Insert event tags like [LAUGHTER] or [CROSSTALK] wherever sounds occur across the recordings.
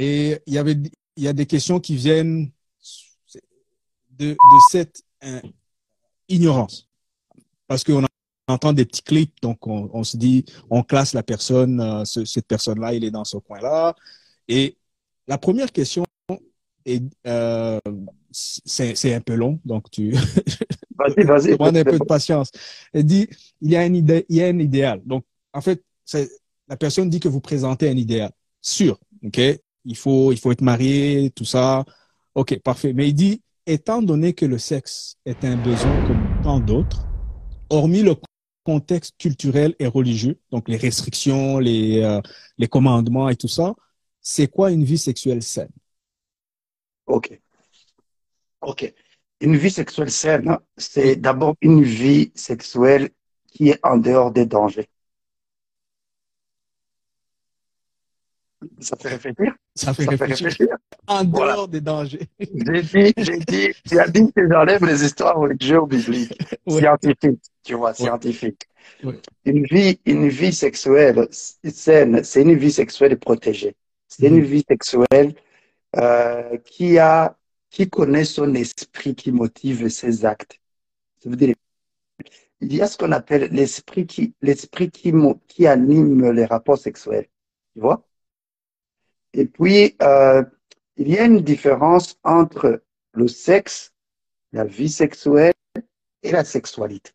Et il y avait, il y a des questions qui viennent de, de cette euh, ignorance. Parce qu'on entend des petits clics, donc on, on, se dit, on classe la personne, euh, ce, cette personne-là, il est dans ce coin-là. Et la première question est, euh, c'est un peu long, donc tu [LAUGHS] vas-y, vas-y, [LAUGHS] prends un peu de patience. Elle dit, il y a un idée, il y a un idéal. Donc, en fait, la personne dit que vous présentez un idéal sûr, ok? Il faut, il faut être marié, tout ça. Ok, parfait. Mais il dit, étant donné que le sexe est un besoin comme tant d'autres, hormis le contexte culturel et religieux, donc les restrictions, les, euh, les commandements et tout ça, c'est quoi une vie sexuelle saine? Ok. Ok. Une vie sexuelle saine, c'est d'abord une vie sexuelle qui est en dehors des dangers. Ça fait réfléchir Ça fait, réfléchir. En dehors des dangers. J'ai dit, j'ai dit, tu as dit que j'enlève les histoires religieuses bibliques. Ouais. Scientifiques, tu vois, ouais. scientifiques. Ouais. Une vie, une vie sexuelle saine, c'est une vie sexuelle protégée. C'est mmh. une vie sexuelle euh, qui a, qui connaît son esprit qui motive ses actes. Ça veut dire, il y a ce qu'on appelle l'esprit qui, l'esprit qui, qui anime les rapports sexuels. Tu vois? Et puis, euh, il y a une différence entre le sexe, la vie sexuelle et la sexualité.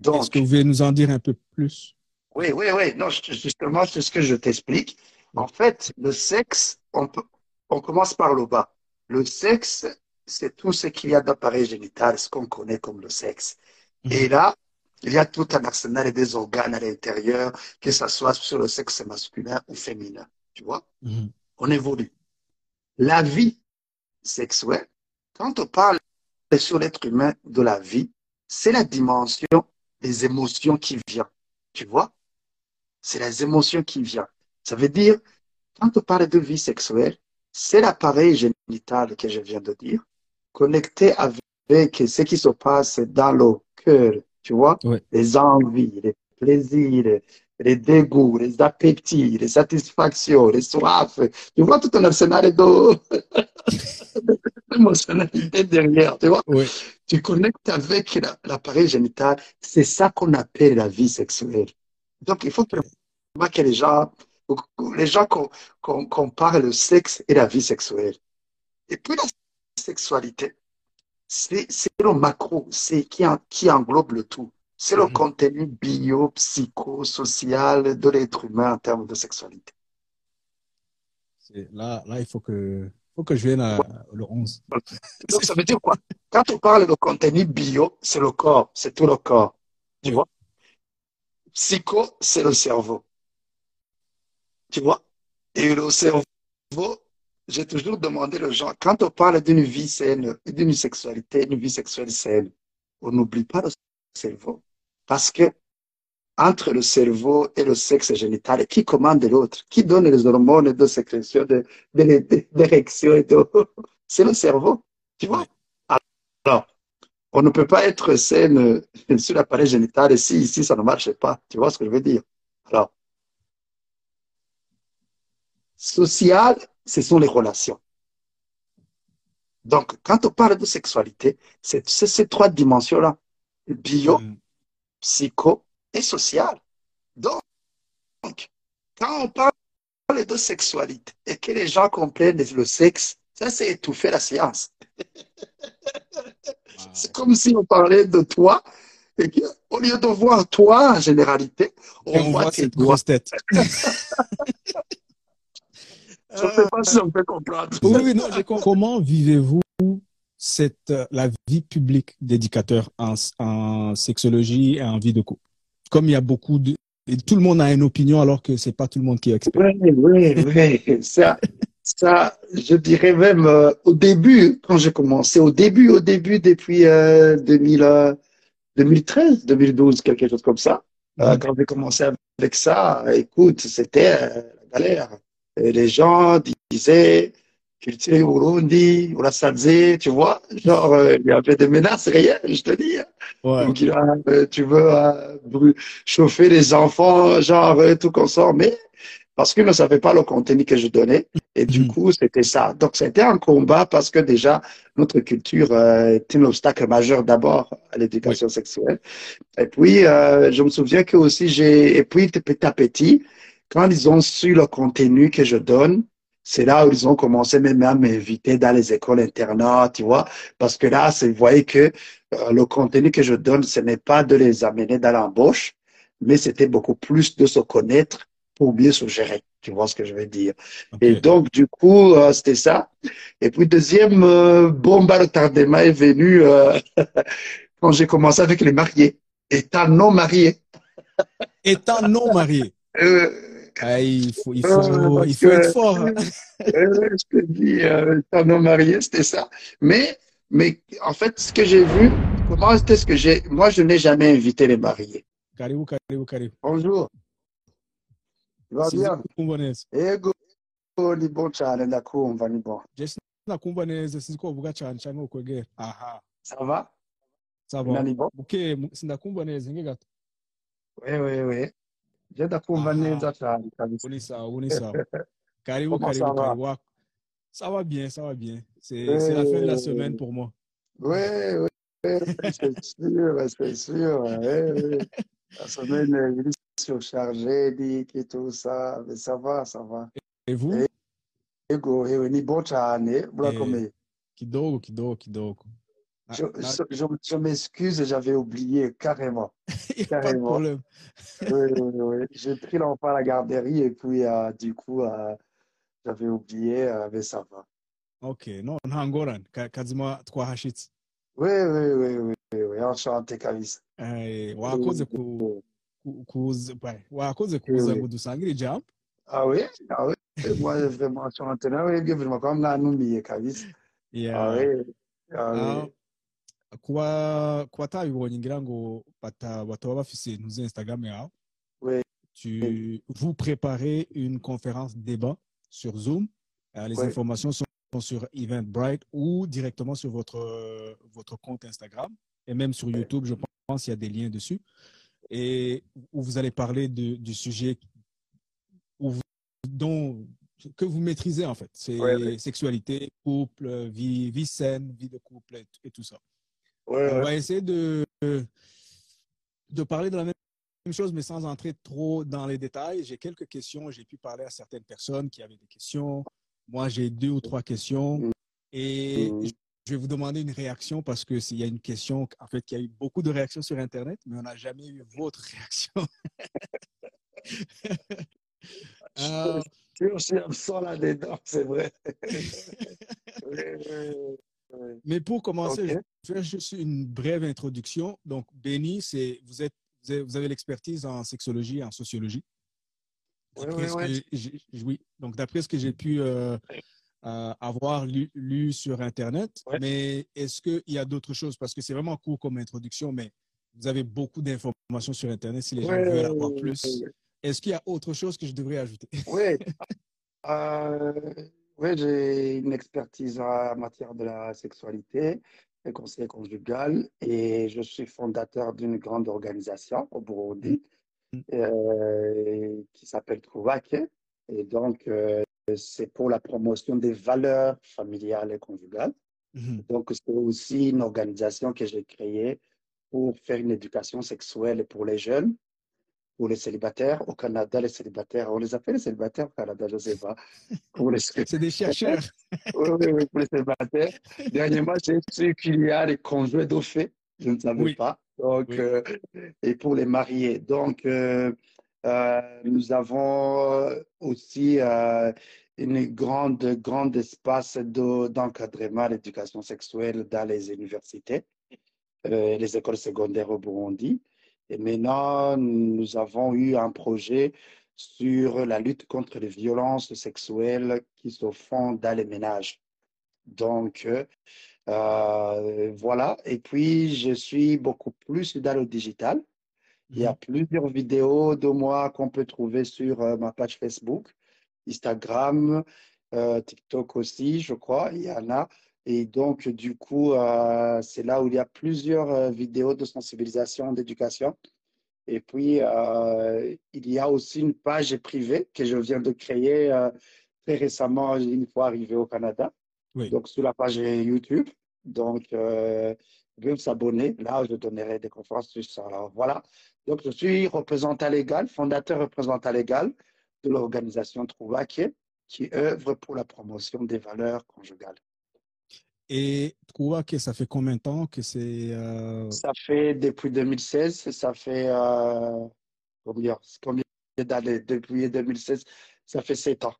Donc, Est-ce que vous pouvez nous en dire un peu plus? Oui, oui, oui. Non, justement, c'est ce que je t'explique. En fait, le sexe, on, peut, on commence par le bas. Le sexe, c'est tout ce qu'il y a d'appareil génital, ce qu'on connaît comme le sexe. Mmh. Et là, il y a tout un arsenal des organes à l'intérieur, que ce soit sur le sexe masculin ou féminin. Tu vois mmh. On évolue. La vie sexuelle, quand on parle sur l'être humain de la vie, c'est la dimension des émotions qui vient. Tu vois C'est les émotions qui viennent. Ça veut dire, quand on parle de vie sexuelle, c'est l'appareil génital que je viens de dire, connecté avec ce qui se passe dans le cœur, tu vois, ouais. les envies, les plaisirs, les dégoûts, les appétits, les satisfactions, les soifs. Tu vois tout un arsenal d'émotionnalité [LAUGHS] derrière, tu vois? Ouais. Tu connectes avec l'appareil génital. C'est ça qu'on appelle la vie sexuelle. Donc, il faut que les gens, les gens comparent le sexe et la vie sexuelle. Et puis, la sexualité, c'est le macro, c'est qui, qui englobe le tout. C'est le mmh. contenu bio, psycho, social de l'être humain en termes de sexualité. Là, là, il faut que, faut que je vienne à, ouais. le 11. [LAUGHS] Donc, ça veut dire quoi? Quand on parle de contenu bio, c'est le corps, c'est tout le corps. Tu vois? Psycho, c'est le cerveau. Tu vois? Et le cerveau, j'ai toujours demandé aux gens, quand on parle d'une vie saine, d'une sexualité, d'une vie sexuelle saine, on n'oublie pas le cerveau. Parce que entre le cerveau et le sexe génital, qui commande l'autre? Qui donne les hormones de sécrétion, d'érection de, de, et de... [LAUGHS] C'est le cerveau. Tu vois? Alors, on ne peut pas être saine [LAUGHS] sur l'appareil génital et si ici ça ne marche pas. Tu vois ce que je veux dire? Alors, social, ce sont les relations. Donc, quand on parle de sexualité, c'est ces trois dimensions-là. Bio, mm psycho et social. Donc, quand on parle de sexualité et que les gens comprennent le sexe, ça c'est étouffer la science. [LAUGHS] Wow. C'est comme si on parlait de toi et qu'au lieu de voir toi en généralité, on, on voit, cette grosse tête. [LAUGHS] Je ne sais pas si on peut comprendre. Oui, oui, non, comment vivez-vous cette, euh, la vie publique d'éducateur en, en, sexologie et en vie de couple? Comme il y a beaucoup de... Et tout le monde a une opinion alors que c'est pas tout le monde qui est expert. Oui, oui, oui. Ça, ça, je dirais même euh, au début, quand j'ai commencé, au début, au début, depuis euh, 2000, 2013, 2012, quelque chose comme ça. Mm. quand j'ai commencé avec ça, écoute, c'était euh, la galère. Les gens disaient, culture Burundi, Sanzé, tu vois. Genre, euh, il y avait des menaces réelles, je te dis. Ouais. Donc, euh, tu veux euh, chauffer les enfants, genre, tout consort. Mais parce qu'ils ne savaient pas le contenu que je donnais. Et du Mhm. coup, c'était ça. Donc, c'était un combat parce que déjà, notre culture euh, est un obstacle majeur d'abord à l'éducation sexuelle. Et puis, euh, je me souviens que aussi, j'ai, et puis, petit à petit, quand ils ont su le contenu que je donne, c'est là où ils ont commencé même à m'inviter dans les écoles internats, tu vois, parce que là, vous voyez que euh, le contenu que je donne, ce n'est pas de les amener dans l'embauche, mais c'était beaucoup plus de se connaître pour mieux se gérer. Tu vois ce que je veux dire? Et donc, du coup, euh, c'était ça. Et puis, deuxième euh, bombe à retardement est venue [LAUGHS] quand j'ai commencé avec les mariés. Étant non marié. Étant non marié, ah, il faut, il faut, parce il faut que- être fort. [LAUGHS] hein. je te dis, euh, marié, c'était ça. Mais, mais en fait, ce que j'ai vu, comment c'était ce que j'ai. Moi, je n'ai jamais invité les mariés. Bonjour. Bien? Ego, ni bon cyane, ndakumva, ni bon. Nakumva neza sinzi ko uvuga cyane cyangwa ukwegera. Aha, Ça va? ça va. ni bon? Buke, mu- sindakumva neza nge gato. Oui, oui, oui. Je ndakumva Ah. cyane kabisa. Ubu ni sawa, ubu ni sawa. Karibu, karibu, va? karibu. Ça va bien, ça va bien. C'est Euh, c'est la fin de la semaine pour moi. Oui, oui, oui, c'est sûr, c'est sûr. Oui, oui. La semaine est surchargée, dit et tout ça, mais ça va, ça va. Et vous? Eh, Ego, ewe, ni bon cyane, murakomeye. Kidogo, kidogo, kidogo. Na- Je, je, je, je m'excuse, j'avais oublié carrément. [LAUGHS] carrément. problème. Oui, oui, oui. J'ai pris l'enfant à la garderie et puis euh, du coup, euh, j'avais oublié, euh, mais ça va. Ok, no, nta ngorane. Ka- Kazima twahashitse. Oui, oui, oui, oui, oui, oui. enchanté kabisa. Eh, wakoze ku- ku- kuza dusangire ijambo. Ah oui? Ah oui? Moi, vraiment enchanté. nawe vraiment comme mwanumiye kabisa. Yeah. Ah oui? Ah Ah, oui? Kuba kuba atabibonye ngira ngo bata- bataba bafise ntuze Instagram yawe. Tu, vous préparez une conférence débat sur Zoom. Euh, les informations sont sur Eventbrite ou directement sur votre, euh, votre compte Instagram et même sur YouTube, je pense qu'il y a des liens dessus. Et où vous allez parler de, du sujet où vous- dont, que vous maîtrisez en fait. C'est sexualité, couple, vie, vie saine, vie de couple et, et tout ça. On va essayer de, de parler de la même chose, mais sans entrer trop dans les détails. J'ai quelques questions. J'ai pu parler à certaines personnes qui avaient des questions. Moi, j'ai deux ou trois questions. Mm. Et Mm. je vais vous demander une réaction parce que s'il y a une question, en fait, il y a eu beaucoup de réactions sur Internet, mais on n'a jamais eu votre [LAUGHS] réaction. [LAUGHS] Euh, Je suis absent là-dedans, c'est vrai. [LAUGHS] Oui, mais pour commencer, Ok. je vais faire juste une brève introduction. Donc, Béni, c'est, vous, êtes, vous avez, l'expertise en sexologie et en sociologie. Oui, oui, ce oui. oui. Donc, d'après ce que j'ai pu euh, euh, avoir lu, lu sur Internet, mais est-ce qu'il y a d'autres choses? Parce que c'est vraiment court comme introduction, mais vous avez beaucoup d'informations sur Internet si les gens veulent avoir plus. Est-ce qu'il y a autre chose que je devrais ajouter? Oui, [LAUGHS] euh, oui, j'ai une expertise en matière de la sexualité et conseil conjugal et je suis fondateur d'une grande organisation au Burundi euh, qui s'appelle Trouvake. Et donc, euh, c'est pour la promotion des valeurs familiales et conjugales. Mhm. Donc, c'est aussi une organisation que j'ai créée pour faire une éducation sexuelle pour les jeunes, pour les célibataires. Au Canada, les célibataires, on les appelle les célibataires au Canada, je ne sais pas. Pour les, [LAUGHS] C'est des chercheurs. [LAUGHS] oui, oui, oui, pour les célibataires. Dernièrement, j'ai su qu'il y a les conjoints d'au fait. Je ne savais Oui. pas. Donc, Oui. euh, et pour les mariés. Donc, euh, euh, nous avons aussi une grande, grande espace de- d'encadrement à l'éducation sexuelle dans les universités, les écoles secondaires au Burundi. Et maintenant, nous avons eu un projet sur la lutte contre les violences sexuelles qui se font dans les ménages. Donc, euh, euh, voilà. Et puis, je suis beaucoup plus dans le digital. Il y a plusieurs vidéos de moi qu'on peut trouver sur euh, ma page Facebook, Instagram, euh, TikTok aussi, je crois. Il y en a. Et donc, du coup, euh, c'est là où il y a plusieurs euh, vidéos de sensibilisation, d'éducation Et puis, euh, il y a aussi une page privée que je viens de créer euh, très récemment, une fois arrivé au Canada. Oui. Donc, sur la page YouTube. Donc, euh, vous pouvez s'abonner. Là, je donnerai des conférences sur ça. Alors, voilà. Donc, je suis représentant légal, fondateur représentant légal de l'organisation Trouvaquet, qui œuvre pour la promotion des valeurs conjugales. Et Trouvaquet, ça fait combien de temps que c'est euh... Ça fait depuis 2016, ça fait euh, combien, combien d'années? Depuis 2016, ça fait sept ans.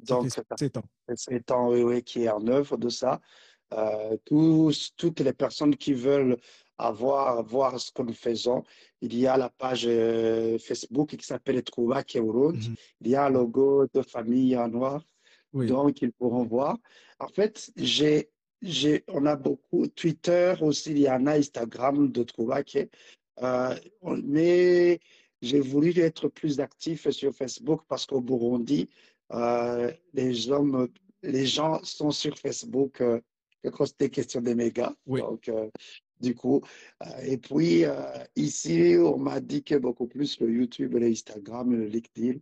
Donc, ça fait sept ans. Sept ans, oui, oui, qui est en œuvre de ça. Euh, tous, toutes les personnes qui veulent avoir, voir ce que nous faisons, il y a la page euh, Facebook qui s'appelle Trouva Keurund. Mm -hmm. Il y a un logo de famille en noir. Oui. Donc, ils pourront voir. En fait, j'ai, on a beaucoup Twitter aussi, il y en a Instagram de Trouva euh, mais j'ai voulu être plus actif sur Facebook parce qu'au Burundi, euh, les hommes, les gens sont sur Facebook euh, quand c'était question des mégas. Oui. Donc, euh, du coup, euh, et puis ici, on m'a dit que beaucoup plus le YouTube, l'Instagram, le LinkedIn,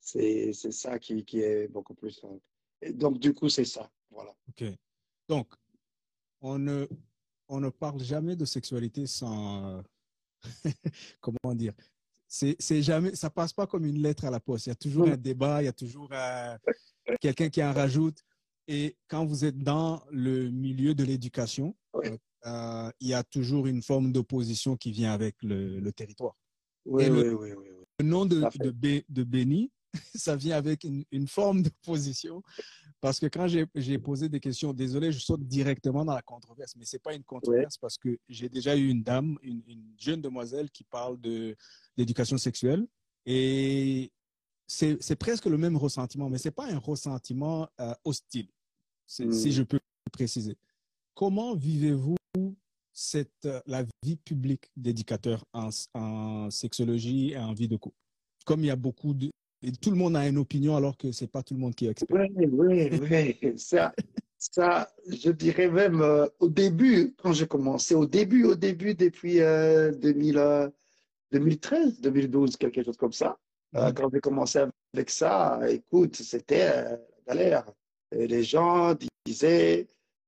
c'est c'est ça qui, qui est beaucoup plus. Et donc, du coup, c'est ça. Voilà. Ok. Donc, on ne on ne parle jamais de sexualité sans [LAUGHS] comment dire. C'est c'est jamais ça passe pas comme une lettre à la poste. Il y a toujours un débat, il y a toujours quelqu'un qui en rajoute. Et quand vous êtes dans le milieu de l'éducation, Oui. euh, il y a toujours une forme d'opposition qui vient avec le, le territoire. Oui, le- oui, oui, oui. Le nom de, de, Bé- de Béni, [LAUGHS] ça vient avec une, une forme d'opposition. Parce que quand j'ai posé des questions, désolé, je saute directement dans la controverse, mais c'est pas une controverse parce que j'ai déjà eu une dame, une, une jeune demoiselle qui parle de d'éducation sexuelle et c'est presque le même ressentiment, mais c'est pas un ressentiment euh, hostile, si je peux préciser. Comment vivez-vous cette euh, la vie publique d'éducateur en, en sexologie et en vie de couple? Comme il y a beaucoup de et tout le monde a une opinion alors que c'est pas tout le monde qui est expert. Oui, oui, oui. Ça, ça, je dirais même euh, au début, quand j'ai commencé, au début, au début, depuis euh, 2000, euh, 2013, 2012, quelque chose comme ça. Euh, quand j'ai commencé avec ça, écoute, c'était euh, la galère. Et les gens disaient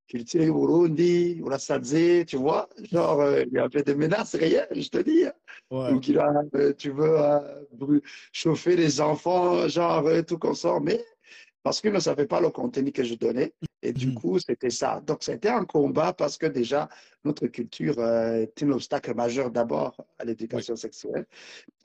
culture Burundi, Urasadze, tu vois, genre, euh, il y avait des menaces réelles, je te dis. hein. Ouais. Donc, il a, euh, tu veux euh, chauffer les enfants, genre, tout comme ça, mais parce qu'ils ne savaient pas le contenu que je donnais. Et du Mhm. coup, c'était ça. Donc, c'était un combat parce que déjà, notre culture est un obstacle majeur d'abord à l'éducation sexuelle.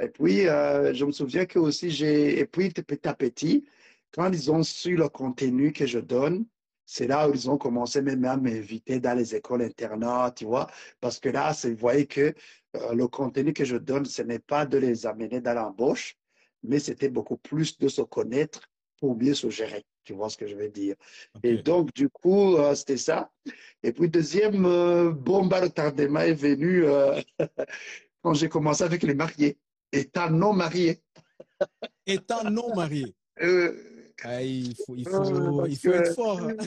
Et puis, je me souviens que aussi, j'ai, et puis, petit à petit, quand ils ont su le contenu que je donne, c'est là où ils ont commencé même à m'inviter dans les écoles internats, tu vois, parce que là, vous voyez que euh, le contenu que je donne, ce n'est pas de les amener dans l'embauche, mais c'était beaucoup plus de se connaître pour mieux se gérer. Tu vois ce que je veux dire? Et donc, du coup, euh, c'était ça. Et puis, deuxième euh, bombe à retardement est venue euh, [LAUGHS] quand j'ai commencé avec les mariés, étant non marié. Étant non marié, Euh, ah, il faut, il Euh, faut, il faut que- être fort. [LAUGHS] hein.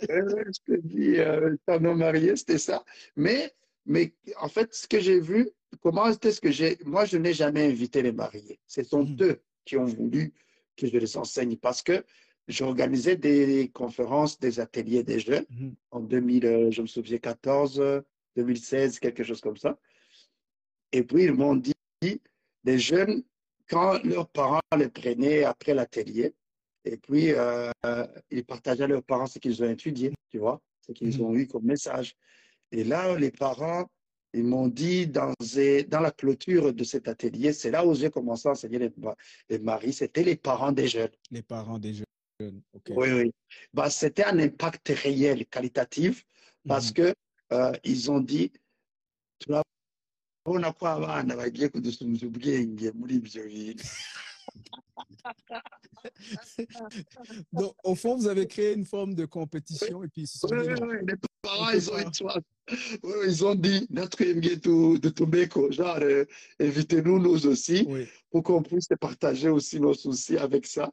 je te dis, euh, non marié, c'était ça. Mais, mais en fait, ce que j'ai vu, comment était ce que j'ai, moi, je n'ai jamais invité les mariés. Ce sont Mhm. eux qui ont voulu que je les enseigne parce que j'organisais des conférences, des ateliers des jeunes Mhm. en 2000, euh, je me souviens, 14, euh, 2016, quelque chose comme ça. Et puis, ils m'ont dit, les jeunes, quand leurs parents les prenaient après l'atelier, et puis, euh, euh, ils partageaient à leurs parents ce qu'ils ont étudié, tu vois, ce qu'ils Mhm. ont eu comme message. Et là, les parents, ils m'ont dit, dans, dans la clôture de cet atelier, c'est là où j'ai commencé à enseigner les, les maris, c'était les parents des jeunes. Les parents des jeunes. Ok. Oui, oui. Bah, c'était un impact réel, qualitatif, parce Mhm. que euh, ils ont dit [LAUGHS] [LAUGHS] Donc, au fond, vous avez créé une forme de compétition et puis ils Oui, dit oui, oui, les parents, ils ont, oui, ils ont dit notre to- de Tobacco, genre, euh, invitez-nous nous aussi pour qu'on puisse partager aussi nos soucis avec ça.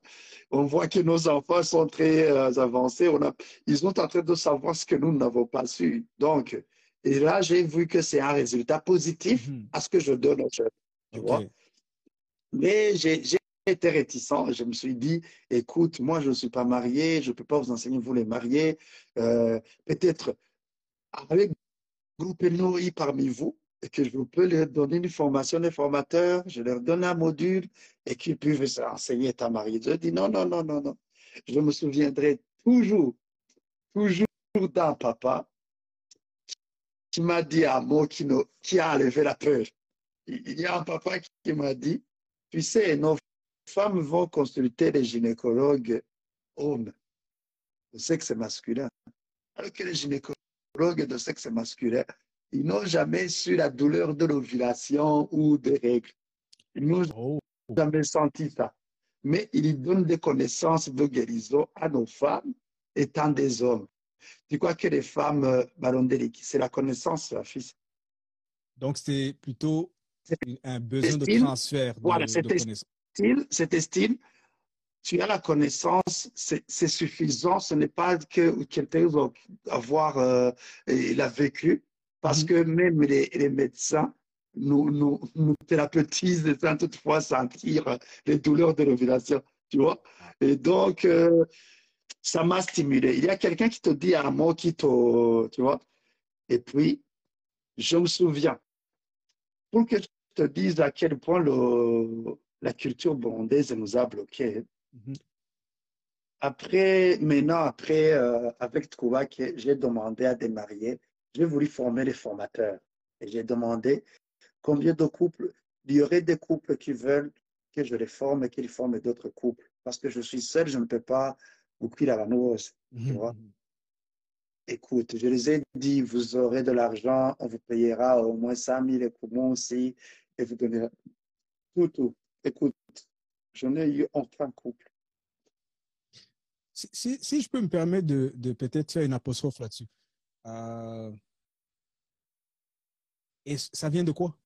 On voit que nos enfants sont très euh, avancés. On a, ils sont en train de savoir ce que nous n'avons pas su. Donc, et là, j'ai vu que c'est un résultat positif Mhm. à ce que je donne aux jeunes. Tu vois Mais j'ai été réticent. Je me suis dit, écoute, moi, je ne suis pas marié, je ne peux pas vous enseigner, vous les mariés. Euh, Peut-être avec groupe NOI parmi vous, et que je peux leur donner une formation de formateur, je leur donne un module et qu'ils puissent enseigner ta marié. Je dis non, non, non, non, non. Je me souviendrai toujours, toujours d'un papa qui m'a dit un mot qui, qui a enlevé la peur. Il y a un papa qui m'a dit, tu sais, nos femmes vont consulter les gynécologues hommes de sexe masculin. Alors que les gynécologues de sexe masculin, ils n'ont jamais su la douleur de l'ovulation ou des règles. Ils n'ont Oh. jamais senti ça. Mais ils donnent des connaissances de guérison à nos femmes étant des hommes. Tu crois que les femmes, euh, c'est la connaissance, la fille? Donc, c'est plutôt un besoin de transfert de, Voilà, de. Style, cet estime, tu as la connaissance, c'est suffisant. Ce n'est pas que quelqu'un va avoir, euh, il a vécu, parce Mhm. que même les, les médecins nous, nous, nous thérapeutisent sans toutefois sentir les douleurs de l'ovulation, tu vois. Et donc, euh, ça m'a stimulé. Il y a quelqu'un qui te dit un mot qui te, tu vois. Et puis, je me souviens, pour que je te dise à quel point le, la culture burundaise nous a bloqués. Mhm. Après, maintenant, après, euh, avec Trouvak, j'ai demandé à des mariés, j'ai voulu former les formateurs. Et j'ai demandé combien de couples, il y aurait des couples qui veulent que je les forme et qu'ils forment d'autres couples. Parce que je suis seul, je ne peux pas couper la. Tu vois. Mhm. Écoute, je les ai dit, vous aurez de l'argent, on vous payera au moins 100 000 pour moi aussi, et vous donnerez tout, tout. Écoute, je n'ai eu aucun couple. Si, si, si je peux me permettre de, de peut-être faire une apostrophe là-dessus. Euh, et ça vient de quoi?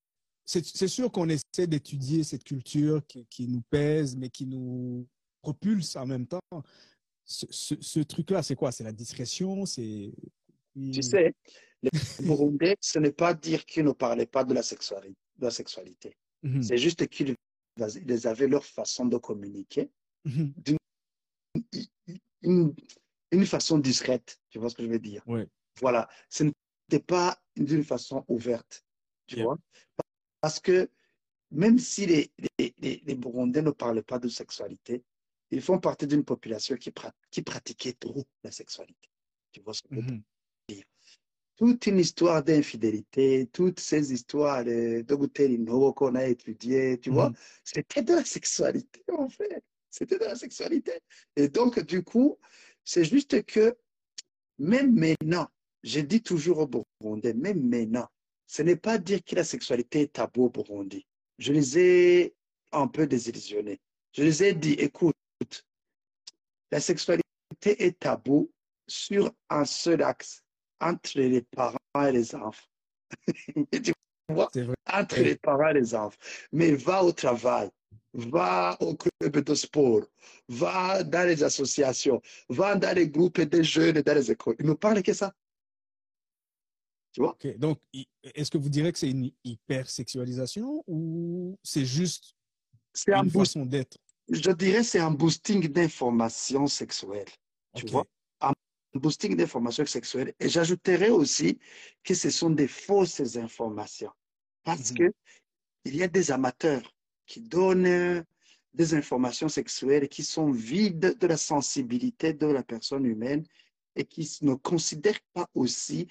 C'est sûr qu'on essaie d'étudier cette culture qui, qui nous pèse, mais qui nous propulse en même temps. Ce, ce, ce truc-là, c'est quoi? C'est la discrétion? C'est. Tu sais, les [LAUGHS] Burundais, ce n'est pas dire qu'ils ne parlaient pas de la sexualité. De la sexualité. Mhm. C'est juste qu'ils ils avaient leur façon de communiquer, Mhm. une, une façon discrète. Tu vois ce que je veux dire? Ouais. Voilà. Ce n'était pas d'une façon ouverte. Tu Yeah. vois? Parce que même si les, les, les, les Burundais ne parlaient pas de sexualité, ils font partie d'une population qui, pra- qui pratiquait trop la sexualité. Tu vois ce que je veux dire? Mhm. Toute une histoire d'infidélité, toutes ces histoires de, de qu'on a étudiées, tu vois, Mhm. c'était de la sexualité, en fait. C'était de la sexualité. Et donc, du coup, c'est juste que, même maintenant, je dis toujours au Burundais, même maintenant, ce n'est pas dire que la sexualité est tabou au Burundi. Je les ai un peu désillusionnés. Je les ai dit, écoute, la sexualité est tabou sur un seul axe, entre les parents et les enfants. [LAUGHS] tu vois, entre les parents et les enfants. Mais va au travail, va au club de sport, va dans les associations, va dans les groupes de jeunes, dans les écoles. Ils ne parlent que ça. Tu vois? Donc, est-ce que vous direz que c'est une hypersexualisation ou c'est juste un une boost, façon d'être? je dirais, c'est un boosting d'informations sexuelles. Tu vois? Boosting d'informations sexuelles. Et j'ajouterais aussi que ce sont des fausses informations. Parce Mhm. que il y a des amateurs qui donnent euh, des informations sexuelles qui sont vides de la sensibilité de la personne humaine et qui ne considèrent pas aussi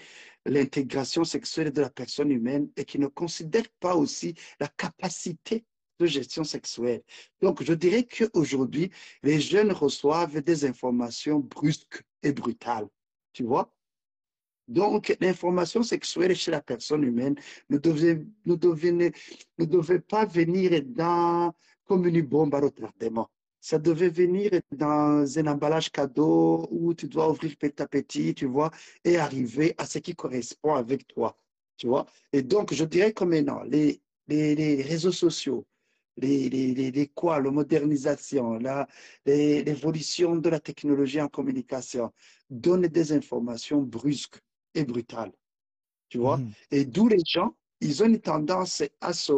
l'intégration sexuelle de la personne humaine et qui ne considèrent pas aussi la capacité de gestion sexuelle. Donc, je dirais qu'aujourd'hui, les jeunes reçoivent des informations brusques et brutales. Tu vois? Donc, l'information sexuelle chez la personne humaine ne devait, ne devait, ne devait pas venir dans, comme une bombe à retardement. Ça devait venir dans un emballage cadeau où tu dois ouvrir petit à petit, tu vois, et arriver à ce qui correspond avec toi, tu vois? Et donc, je dirais que maintenant, les, les, les réseaux sociaux, les, les, les, les quoi, la modernisation, l'évolution de la technologie en communication donnent des informations brusques et brutales, tu vois. Mhm. Et d'où les gens, ils ont une tendance à se,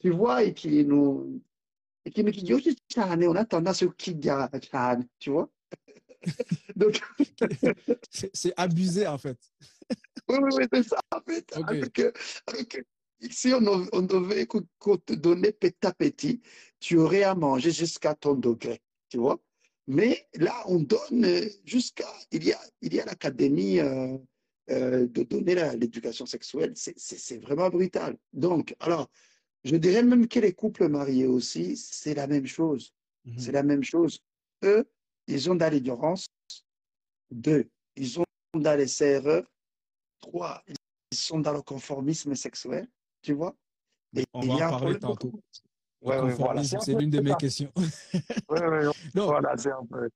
tu vois, ikintu ikintu kiryoshye cyane on a tendance kukirya cyane tu vois [LAUGHS] donc C'est abusé, en fait. [LAUGHS] oui oui c'est ça en fait Ok. avec, euh, avec, euh, si on, devait te donner petit à petit tu aurais à manger jusqu'à ton degré tu vois mais là on donne euh, jusqu'à il y a il y a l'académie euh, euh, de donner l'éducation sexuelle c'est vraiment brutal donc alors je dirais même que les couples mariés aussi c'est la même chose Mhm. c'est la même chose. Eux, ils ont dans l'ignorance. Deux, ils sont dans les erreurs. Trois, ils sont dans le conformisme sexuel. Tu vois? Et On va y a en parler de tantôt. Le Ouais, ouais, voilà. conformisme, C'est l'une de mes ça. questions. [LAUGHS] Ouais. Non, Voilà, c'est un peu.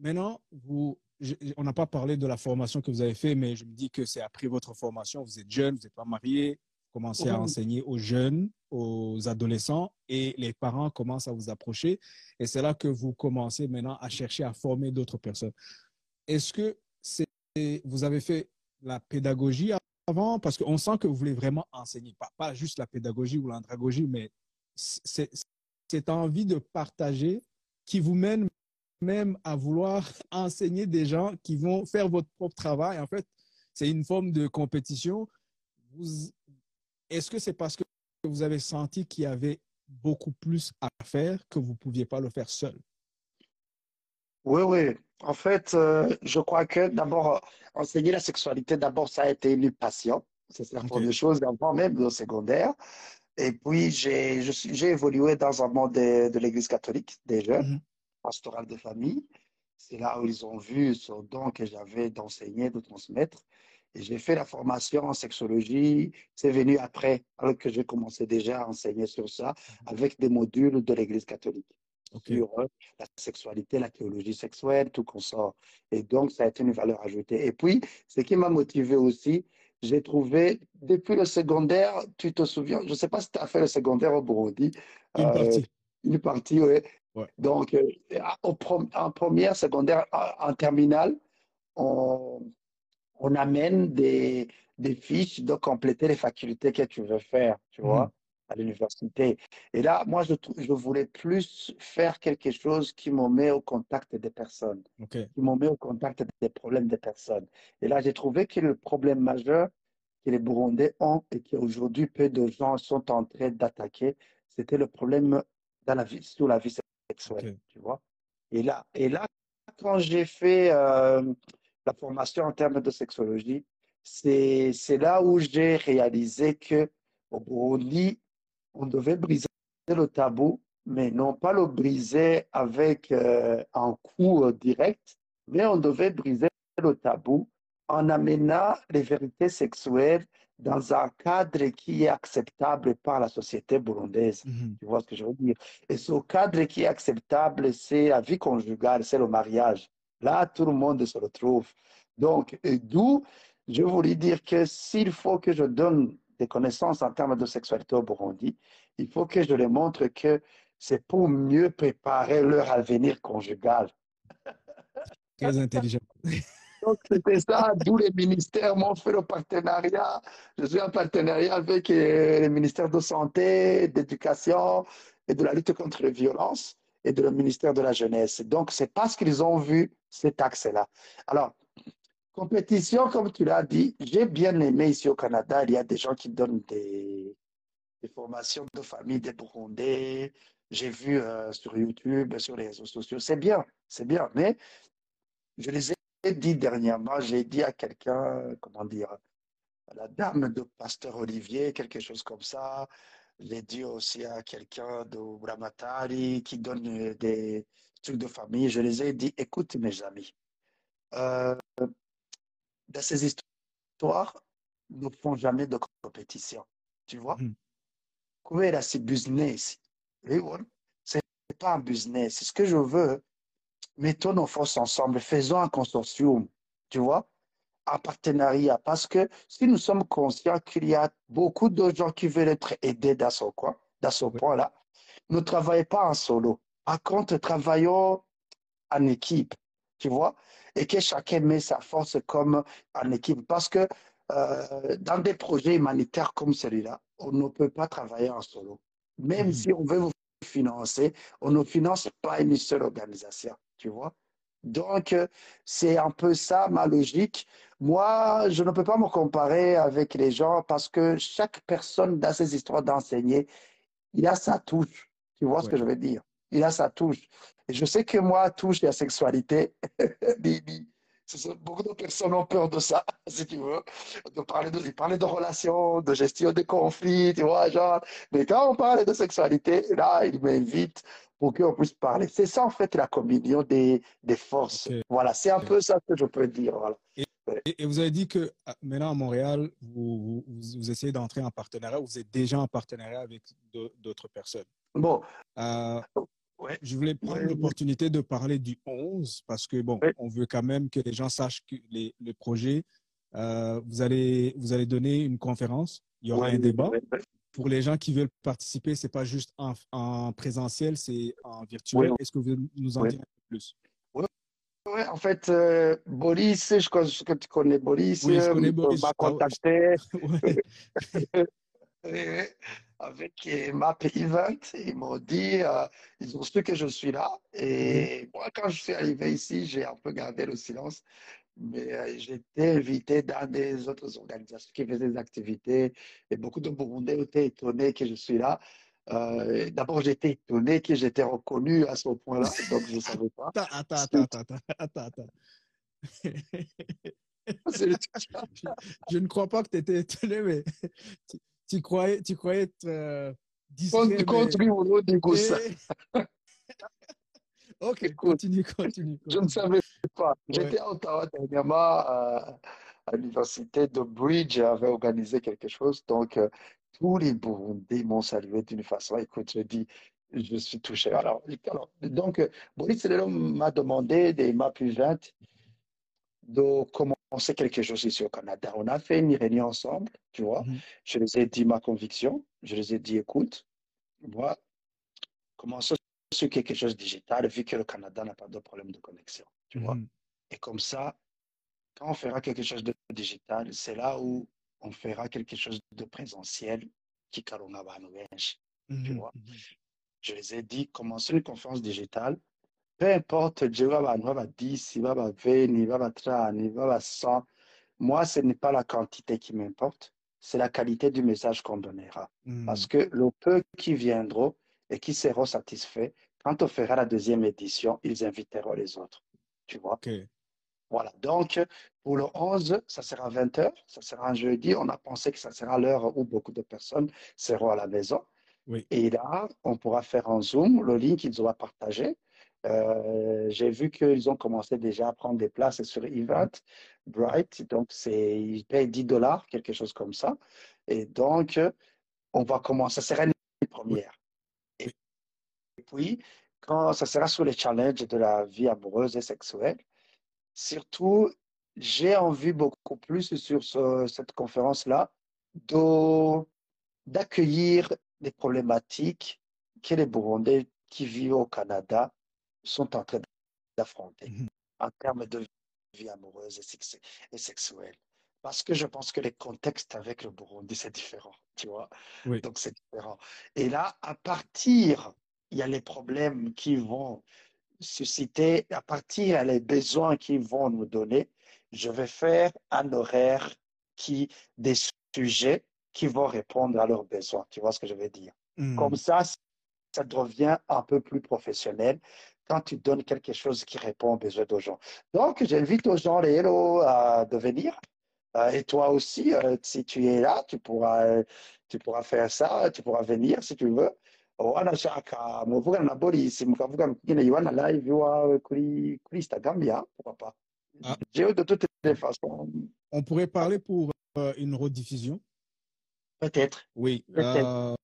maintenant, vous, je- on n'a pas parlé de la formation que vous avez fait, mais je me dis que c'est après votre formation, vous êtes jeune, vous n'êtes pas marié, vous commencez à Mhm. enseigner aux jeunes, aux adolescents, et les parents commencent à vous approcher. Et c'est là que vous commencez maintenant à chercher à former d'autres personnes. Est-ce que c'est, vous avez fait la pédagogie Parce qu'on sent que vous voulez vraiment enseigner, pas, juste la pédagogie ou l'andragogie, mais c'est, cette envie de partager qui vous mène même à vouloir [LAUGHS] enseigner des gens qui vont faire votre propre travail. En fait, c'est une forme de compétition. Est-ce que c'est parce que vous avez senti qu'il y avait beaucoup plus à faire que vous ne pouviez pas le faire seul? Oui, oui. En fait, euh, je crois que d'abord, euh, enseigner la sexualité, d'abord, ça a été une passion. C'est la Ok. première chose, avant même au secondaire. Et puis, j'ai, je suis, j'ai évolué dans un monde de, de l'Église catholique, des jeunes. Mhm. pastoral de famille. C'est là où ils ont vu ce don que j'avais d'enseigner, de transmettre. Et j'ai fait la formation en sexologie. C'est venu après, alors que j'ai commencé déjà à enseigner sur ça, avec des modules de l'Église catholique Sur euh, la sexualité, la théologie sexuelle, tout qu'on sort. Et donc, ça a été une valeur ajoutée. Et puis, ce qui m'a motivé aussi, j'ai trouvé, depuis le secondaire, tu te souviens, je ne sais pas si tu as fait le secondaire au Burundi, Une euh, partie. une partie, ouais. Ouais. Donc, euh, au prom- en première, secondaire, en, en terminale, on, on amène des, des fiches de compléter les facultés que tu veux faire, tu Mhm. vois, à l'université. Et là, moi, je, je voulais plus faire quelque chose qui me met au contact des personnes, qui me met au contact des problèmes des personnes. Et là, j'ai trouvé que le problème majeur que les Burundais ont et qu'aujourd'hui peu de gens sont en train d'attaquer, c'était le problème dans la vie, sur la vie sexuelle, tu vois. Et là, et là, quand j'ai fait euh, la formation en termes de sexologie, c'est, c'est là où j'ai réalisé que au Burundi, on devait briser le tabou, mais non pas le briser avec euh, un coup euh, direct, mais on devait briser le tabou en amenant les vérités sexuelles dans un cadre qui est acceptable par la société burundaise. Mhm. Tu vois ce que je veux dire? Et ce cadre qui est acceptable, c'est la vie conjugale, c'est le mariage. Là, tout le monde se retrouve. Donc, d'où je voulais dire que s'il faut que je donne des connaissances en termes de sexualité au Burundi, il faut que je les montre que c'est pour mieux préparer leur avenir conjugal. [LAUGHS] Très intelligent. [LAUGHS] Donc, c'était ça, d'où les ministères m'ont fait le partenariat. Je suis en partenariat avec euh, le ministère de Santé, d'Éducation et de la lutte contre les violences et de le ministère de la Jeunesse. Donc, c'est parce qu'ils ont vu cet axe-là. Alors, compétition, comme tu l'as dit, j'ai bien aimé ici au Canada, il y a des gens qui donnent des, formations de famille des Burundais. J'ai vu euh, sur YouTube, sur les réseaux sociaux. C'est bien, c'est bien. Mais je les ai dit dernièrement, j'ai dit à quelqu'un, comment dire, à la dame de Pasteur Olivier, quelque chose comme ça. J'ai dit aussi à quelqu'un de Bramatari qui donne des trucs de famille. Je les ai dit, écoute mes amis, euh, dans ces histoires, ne font jamais de compétition. Tu vois? Kubera c'est business. C'est pas un business. Ce que je veux, mettons nos forces ensemble, faisons un consortium. Tu vois? Un partenariat. Parce que si nous sommes conscients qu'il y a beaucoup de gens qui veulent être aidés dans ce coin, dans ce point-là, ne travaillez pas en solo. Par contre, travaillons en équipe, tu vois, et que chacun met sa force comme en équipe. Parce que euh, dans des projets humanitaires comme celui-là, on ne peut pas travailler en solo. Même Mhm. si on veut vous financer, on ne finance pas une seule organisation, tu vois. Donc, c'est un peu ça ma logique. Moi, je ne peux pas me comparer avec les gens parce que chaque personne dans ses histoires d'enseigner, il a sa touche. Tu vois ce que je veux dire? Il a sa touche. Et je sais que moi, touche la sexualité, [LAUGHS] beaucoup de personnes ont peur de ça, [LAUGHS] si tu veux, de parler de, de parler de relations, de gestion des conflits, tu vois, genre. Mais quand on parle de sexualité, là, il m'invite pour qu'on puisse parler. C'est ça, en fait, la communion des, des forces. Voilà, c'est un peu ça que je peux dire. Voilà. Et, et vous avez dit que ah, maintenant à Montréal, vous, vous, vous essayez d'entrer en partenariat, vous êtes déjà en partenariat avec d'autres personnes. Bon, Euh, Ouais. je voulais prendre Ouais. l'opportunité de parler du 11 parce que bon, on veut quand même que les gens sachent que les, le projet, euh, vous allez vous allez donner une conférence, il y aura un débat. Pour les gens qui veulent participer, c'est pas juste en, en présentiel, c'est en virtuel. Est-ce que vous nous en Ouais. dire un peu plus? Ouais, en fait, euh, Boris, je pense que tu connais Boris, Oui, je euh, connais Boris. m'a contacté [LAUGHS] Ouais. [LAUGHS] [LAUGHS] avec Map Event. Ils m'ont dit, euh, ils ont su que je suis là. Et moi, quand je suis arrivé ici, j'ai un peu gardé le silence. Mais euh, j'étais invité dans des autres organisations qui faisaient des activités. Et beaucoup de Burundais étaient étonnés que je suis là. Euh, D'abord, j'étais étonné que j'étais reconnu à ce point-là. [LAUGHS] Donc, je ne savais pas. Attends, attends, attends, attends, attends, attends. C'est- [LAUGHS] Je ne crois pas que tu étais étonné, mais tu, croyais, tu croyais être euh, discret. Mais- Bruno Digusa. Eh. [LAUGHS] Ok, Écoute, continue, continue. Je ne continue. savais pas. Ouais. J'étais à Ottawa dernièrement, euh, à l'université de Bridge, avait organisé quelque chose. Donc, euh, tous les Burundais m'ont salué d'une façon. Écoute, je dis, je suis touché. Alors, alors, donc, euh, Boris Selelo m'a demandé des MAP 20 de commencer quelque chose ici au Canada. On a fait une réunion ensemble, tu vois. Mhm. Je les ai dit ma conviction. Je les ai dit, écoute, moi, commençons sur quelque chose de digital, vu que le Canada n'a pas de problème de connexion, tu vois. Mhm. Et comme ça, quand on fera quelque chose de digital, c'est là où on fera quelque chose de présentiel qui karunga abantu benshi. Tu Mhm. vois. Je les ai dit, commencer une conférence digitale, peu importe, jewe abantu baba 10, baba 20, baba 30, baba 100, moi, ce n'est pas la quantité qui m'importe, c'est la qualité du message qu'on donnera. Mhm. Parce que le peu qui viendront et qui seront satisfaits, quand on fera la deuxième édition, ils inviteront les autres. Tu vois? Voilà. Donc, pour le 11, ça sera 20 heures. Ça sera un jeudi. On a pensé que ça sera l'heure où beaucoup de personnes seront à la maison. Oui. Et là, on pourra faire un Zoom, le lien qu'ils auront partagé. Euh, j'ai vu qu'ils ont commencé déjà à prendre des places sur Event, Bright. Donc, ils payent 10 dollars, quelque chose comme ça. Et donc, on va commencer. Ça sera une première. Et puis, quand ça sera sur les challenges de la vie amoureuse et sexuelle, surtout, j'ai envie beaucoup plus sur ce- cette conférence-là de- d'accueillir les problématiques que les Burundais qui vivent au Canada sont en train d'affronter Mhm. en termes de vie amoureuse et, sexuelle. Parce que je pense que les contextes avec le Burundi, c'est différent, tu vois. Oui. Donc, c'est différent. Et là, à partir, il y a les problèmes qui vont susciter, à partir, il y a les besoins qu'ils vont nous donner. Je vais faire un horaire qui, des sujets qui vont répondre à leurs besoins. Tu vois ce que je veux dire? Mhm. Comme ça, ça devient un peu plus professionnel quand tu donnes quelque chose qui répond aux besoins des gens. Donc, j'invite aux gens, les héros, à de venir. Euh, et toi aussi, euh, si tu es là, tu pourras, tu pourras faire ça, tu pourras venir si tu veux. wanashaka muvugana na Boris yibana live iwawe kuri kuri Instagram ya pourquoi pas? Ah. De toutes les façons On pourrait parler pour euh, une rediffusion? peut-être Oui. Euh,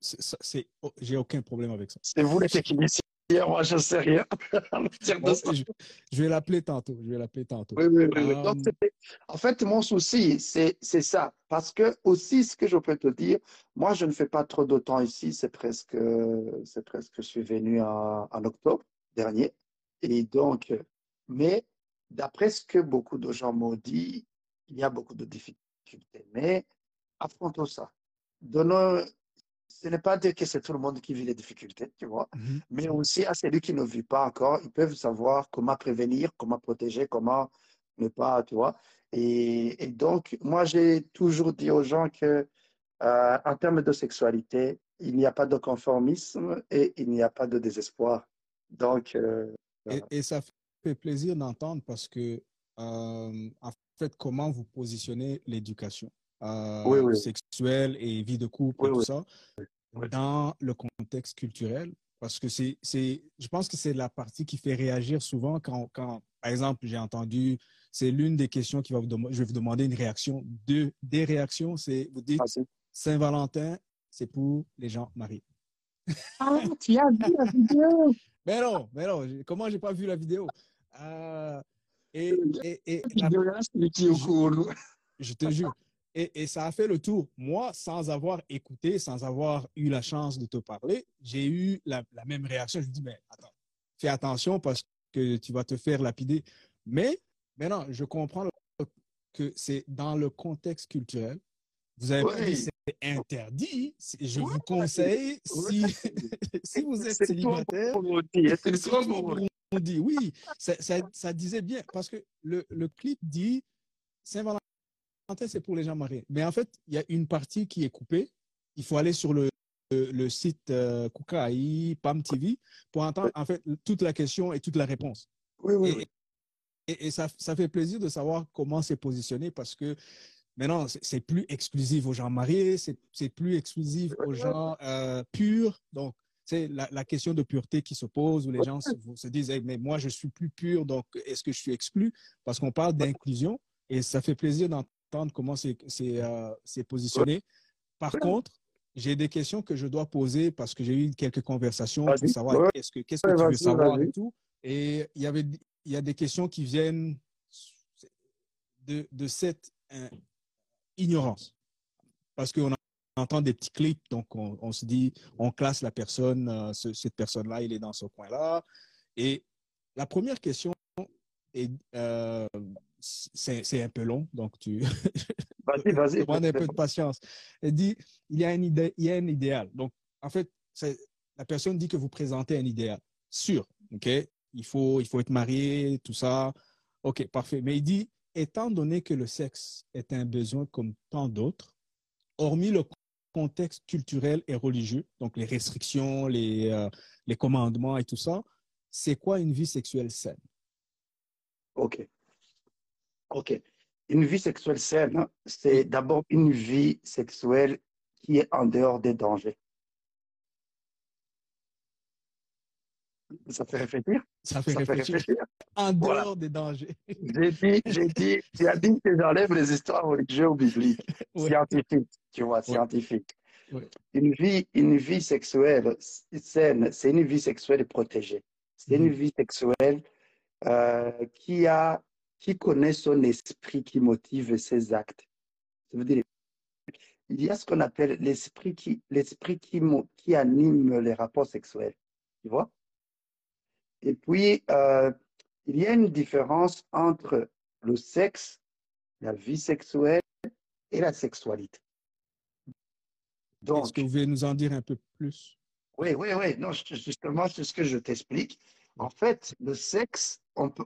c'est- ça- c'est, oh, j'ai aucun problème avec ça. c'est vous les techniciens moi je sais rien [LAUGHS] je, je vais l'appeler tantôt. Je vais l'appeler tantôt. Oui, oui, oui. Euh, Donc, en fait, mon souci, c'est, ça. Parce que, aussi, ce que je peux te dire, moi, je ne fais pas trop de temps ici. C'est presque, c'est presque, je suis venu en, en octobre dernier. Et donc, mais d'après ce que beaucoup de gens m'ont dit, il y a beaucoup de difficultés difficultés. Mais affrontons ça. Donnons, ce n'est pas dire que c'est tout le monde qui vit les difficultés, tu vois, Mhm. mais aussi à celui qui ne vit pas encore, ils peuvent savoir comment prévenir, comment protéger, comment ne pas, tu vois. Et, et donc, moi, j'ai toujours dit aux gens que, euh, en termes de sexualité, il n'y a pas de conformisme et il n'y a pas de désespoir. Donc, euh, Et, et ça fait plaisir d'entendre parce que, euh, en fait, comment vous positionnez l'éducation euh, Oui, oui. sexuelle et vie de couple Oui, et tout oui. ça Oui. dans le contexte culturel. Parce que c'est, c'est, je pense que c'est la partie qui fait réagir souvent quand, quand par exemple, j'ai entendu, c'est l'une des questions qui va vous demander, je vais vous demander une réaction. Deux, des réactions, c'est, vous dites, vas-y. Saint-Valentin, c'est pour les gens mariés. Ah, tu as vu la vidéo? [LAUGHS] Mais non, mais non, j'ai- comment j'ai pas vu la vidéo? Euh, et, et, et la- courant. je te jure. Et, et ça a fait le tour. Moi, sans avoir écouté, sans avoir eu la chance de te parler, j'ai eu la, la même réaction. Je me dis, mais attends, fais attention parce que tu vas te faire lapider. Mais maintenant, je comprends que c'est dans le contexte culturel. Vous avez dit c'est interdit. Je vous conseille, si, [LAUGHS] si vous êtes célibataire, c'est trop pour on dit oui, ça, ça, ça disait bien parce que le, le clip dit Saint-Valentin c'est pour les gens mariés. Mais en fait, il y a une partie qui est coupée. Il faut aller sur le, le, le site euh, Kukai, Pam TV pour entendre en fait toute la question et toute la réponse. Oui, oui, Et, oui. et, et ça, ça fait plaisir de savoir comment c'est positionné parce que maintenant, c'est plus exclusif aux gens mariés, c'est c'est plus exclusif aux gens euh, purs. Donc, c'est la, la question de pureté qui se pose où les gens se, se disent Hey, mais moi je suis plus pur donc est-ce que je suis exclu? Parce qu'on parle d'inclusion et ça fait plaisir d'entendre comment c'est euh, positionné. Par contre j'ai des questions que je dois poser parce que j'ai eu quelques conversations pour savoir qu'est-ce que qu'est-ce que tu veux savoir et tout. Et il y avait il y a des questions qui viennent de de cette euh, ignorance. Parce qu'on entend des petits clips, donc on, on se dit, on classe la personne, euh, ce- cette personne-là, il est dans ce coin-là. Et la première question est, euh, c'est un peu long, donc tu [LAUGHS] Vas-y, vas-y. [LAUGHS] demande un peu de patience. Elle dit, il y a un il y a un idéal. Donc, en fait, c'est- la personne dit que vous présentez un idéal sûr, ok? Il faut, il faut être marié, tout ça. Ok, parfait. Mais il dit, étant donné que le sexe est un besoin comme tant d'autres, hormis le contexte culturel et religieux, donc les restrictions, les, euh, les commandements et tout ça, c'est quoi une vie sexuelle saine? Ok. Ok. Une vie sexuelle saine, c'est d'abord une vie sexuelle qui est en dehors des dangers. Ça fait réfléchir? Ça fait Ça fait réfléchir. En Voilà. dehors des dangers. J'ai dit, j'ai dit, tu as dit que j'enlève les histoires religieuses ou bibliques, [LAUGHS] Ouais. scientifiques, tu vois, scientifiques. Ouais. Une vie, une vie sexuelle saine, c'est une vie sexuelle protégée. C'est Mhm. une vie sexuelle euh, qui a, qui connaît son esprit, qui motive ses actes. Ça veut dire, il y a ce qu'on appelle l'esprit qui, l'esprit qui, qui anime les rapports sexuels. Tu vois? Et puis, euh, il y a une différence entre le sexe, la vie sexuelle et la sexualité. Est-ce que vous pouvez nous en dire un peu plus? oui, oui, oui, non, justement, c'est ce que je t'explique. En fait, le sexe, on peut,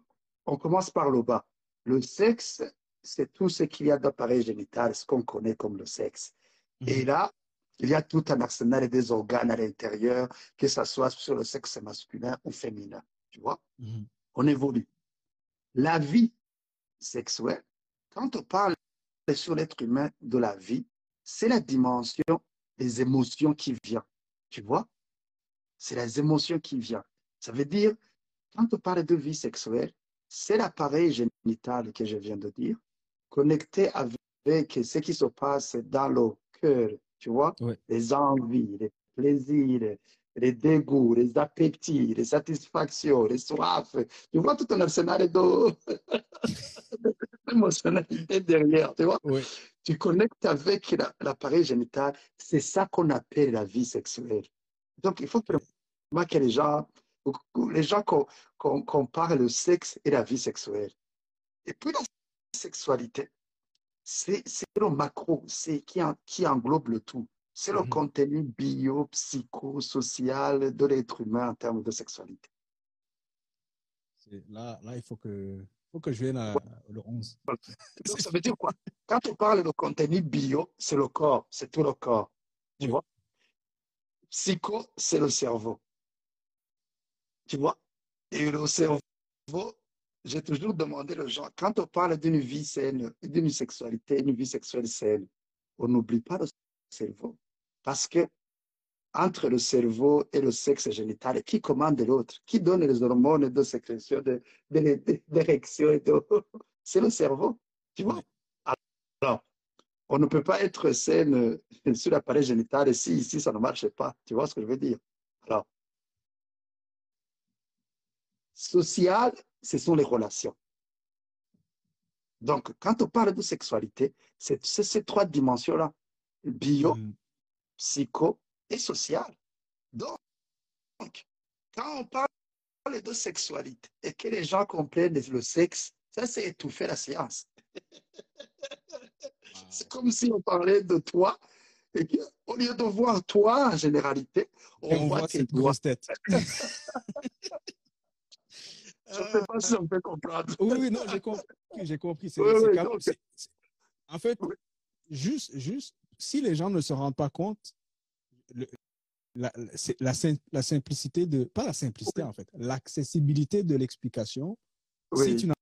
on commence par le bas. Le sexe, c'est tout ce qu'il y a d'appareil génital, ce qu'on connaît comme le sexe. Et là, il y a tout un arsenal des organes à l'intérieur, que ce soit sur le sexe masculin ou féminin. Tu vois? Mhm. on évolue. La vie sexuelle, quand on parle sur l'être humain de la vie, c'est la dimension des émotions qui vient. Tu vois? C'est les émotions qui viennent. Ça veut dire, quand on parle de vie sexuelle, c'est l'appareil génital que je viens de dire, connecté avec ce qui se passe dans le cœur, tu vois? Les envies, les plaisirs, les dégoûts, les appétits, les satisfactions, les soifs. Tu vois tout un arsenal de d'émotionnalité [LAUGHS] derrière, tu vois? Tu connectes avec la- l'appareil génital. C'est ça qu'on appelle la vie sexuelle. Donc, il faut vraiment que les gens, les gens parle le sexe et la vie sexuelle. Et puis la sexualité. c'est le macro, c'est qui, en- qui englobe le tout. C'est le Mhm. contenu bio, psycho, social de l'être humain en termes de sexualité. Là, là, il faut que, faut que je vienne à- le 11. Donc, ça veut dire quoi? Quand on parle de contenu bio, c'est le corps, c'est tout le corps. Tu Oui. vois? Psycho, c'est le cerveau. Tu vois? Et le cerveau, j'ai toujours demandé aux gens, quand on parle d'une vie saine, d'une sexualité, une vie sexuelle saine, on n'oublie pas le cerveau. Parce que entre le cerveau et le sexe génital, qui commande l'autre? Qui donne les hormones de sécrétion, de, de- d'érection et de... [LAUGHS] C'est le cerveau. Tu vois? Alors, on ne peut pas être saine sur l'appareil génital si ici ça ne marche pas. Tu vois ce que je veux dire? Alors, social, ce sont les relations. Donc, quand on parle de sexualité, c'est ces trois dimensions-là. Bio, Mhm. psycho et social. Donc, quand on parle de sexualité et que les gens comprennent le sexe, ça c'est étouffer la science. C'est comme si on parlait de toi et qu'au lieu de voir toi en généralité, on voit tes cette grosse tête. [LAUGHS] Je ne sais pas si on peut comprendre. Oui, oui, non, j'ai compris. J'ai compris. Oui, oui, donc- en fait, Oui. juste, juste, si les gens ne se rendent pas compte, le- la, simplicité de, pas la simplicité en fait, l'accessibilité de l'explication. Si tu n'as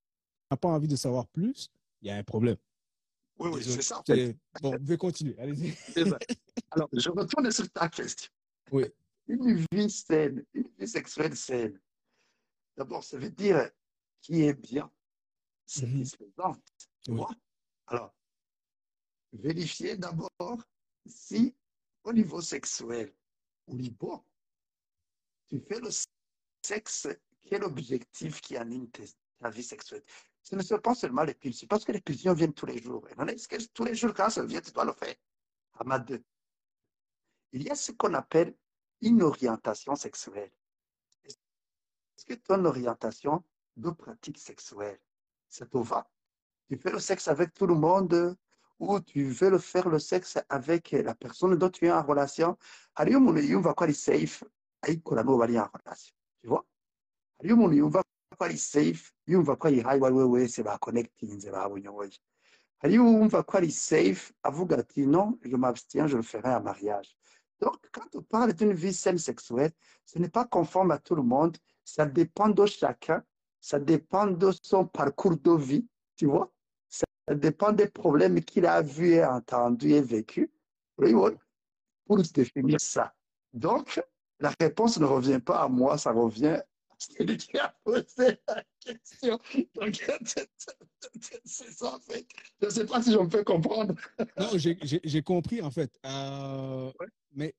pas envie de savoir plus, il y a un problème. oui, oui, c'est ça. en fait. C'est- Bon, vous pouvez continuer. Allez-y. [LAUGHS] Alors, je retourne sur ta question. Oui. Une vie saine, une vie sexuelle saine. D'abord, ça veut dire qui est bien, Mhm. satisfaisante. Tu Oui. vois? Alors, vérifier d'abord si, au niveau sexuel, est bon. Tu fais le sexe, quel objectif qui anime ta vie sexuelle? Ce ne sont pas seulement les pulsions, parce que les pulsions viennent tous les jours. Et est-ce que tous les jours, quand ça vient, tu dois le faire? À deux. Il y a ce qu'on appelle une orientation sexuelle. Que ton orientation de pratique sexuelle, ça te va? Tu fais le sexe avec tout le monde ou tu veux le faire le sexe avec la personne dont tu es en relation? Safe. Tu vois? Safe yumva ko ayihaye uwo ari we wese bakonekitinze babunyoye. Hariyo uwumva ko ari safe avuga ati non, je m'abstiens, je le ferai en mariage. Donc, quand on parle d'une vie saine sexuelle, ce n'est pas conforme à tout le monde. Ça dépend de chacun. Ça dépend de son parcours de vie. Tu vois? Ça dépend des problèmes qu'il a vus et entendus et vécus. Oui, oui. Pour définir ça. Donc, la réponse ne revient pas à moi, ça revient à celui qui a posé la question. Donc, [LAUGHS] c'est ça, en fait. Je ne sais pas si je me fais comprendre. Non, j'ai- compris en fait. Euh, Ouais. Mais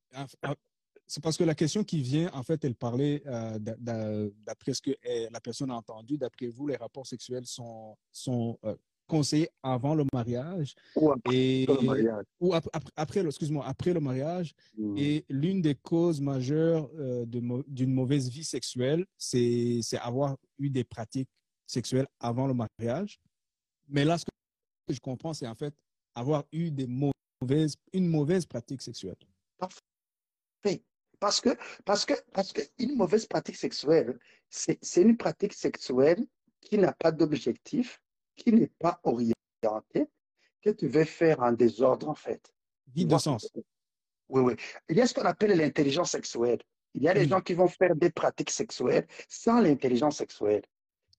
c'est parce que la question qui vient, en fait, elle parlait euh, d'a- d'a- d'après ce que euh, la personne a entendu. D'après vous, les rapports sexuels sont, sont euh, conseillés avant le mariage Ou après et le mariage. ou ap- ap- après, excuse-moi, après le mariage. Mm. Et l'une des causes majeures euh, d'une mauvaise vie sexuelle, c'est avoir eu des pratiques sexuelles avant le mariage. Mais là, ce que je comprends, c'est en fait avoir eu des mauvaises, une mauvaise pratique sexuelle. fait. Parce que, parce que, parce que une mauvaise pratique sexuelle, c'est, une pratique sexuelle qui n'a pas d'objectif, qui n'est pas orientée, que tu veux faire en désordre, en fait. Vide de sens. Oui, oui. Il y a ce qu'on appelle l'intelligence sexuelle. Il y a des gens qui vont faire des pratiques sexuelles sans l'intelligence sexuelle.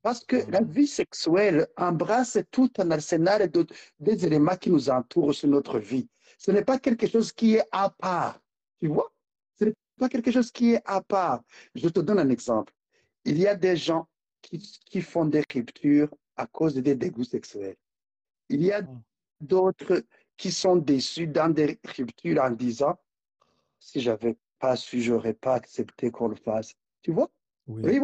Parce que la vie sexuelle embrasse tout un arsenal de, des éléments qui nous entourent sur notre vie. Ce n'est pas quelque chose qui est à part. Tu vois? Pas quelque chose qui est à part. Je te donne un exemple. Il y a des gens qui, qui font des ruptures à cause des dégoûts sexuels. Il y a Ah. d'autres qui sont déçus dans des ruptures en disant, si j'avais pas su, j'aurais pas accepté qu'on le fasse. Tu vois? Oui.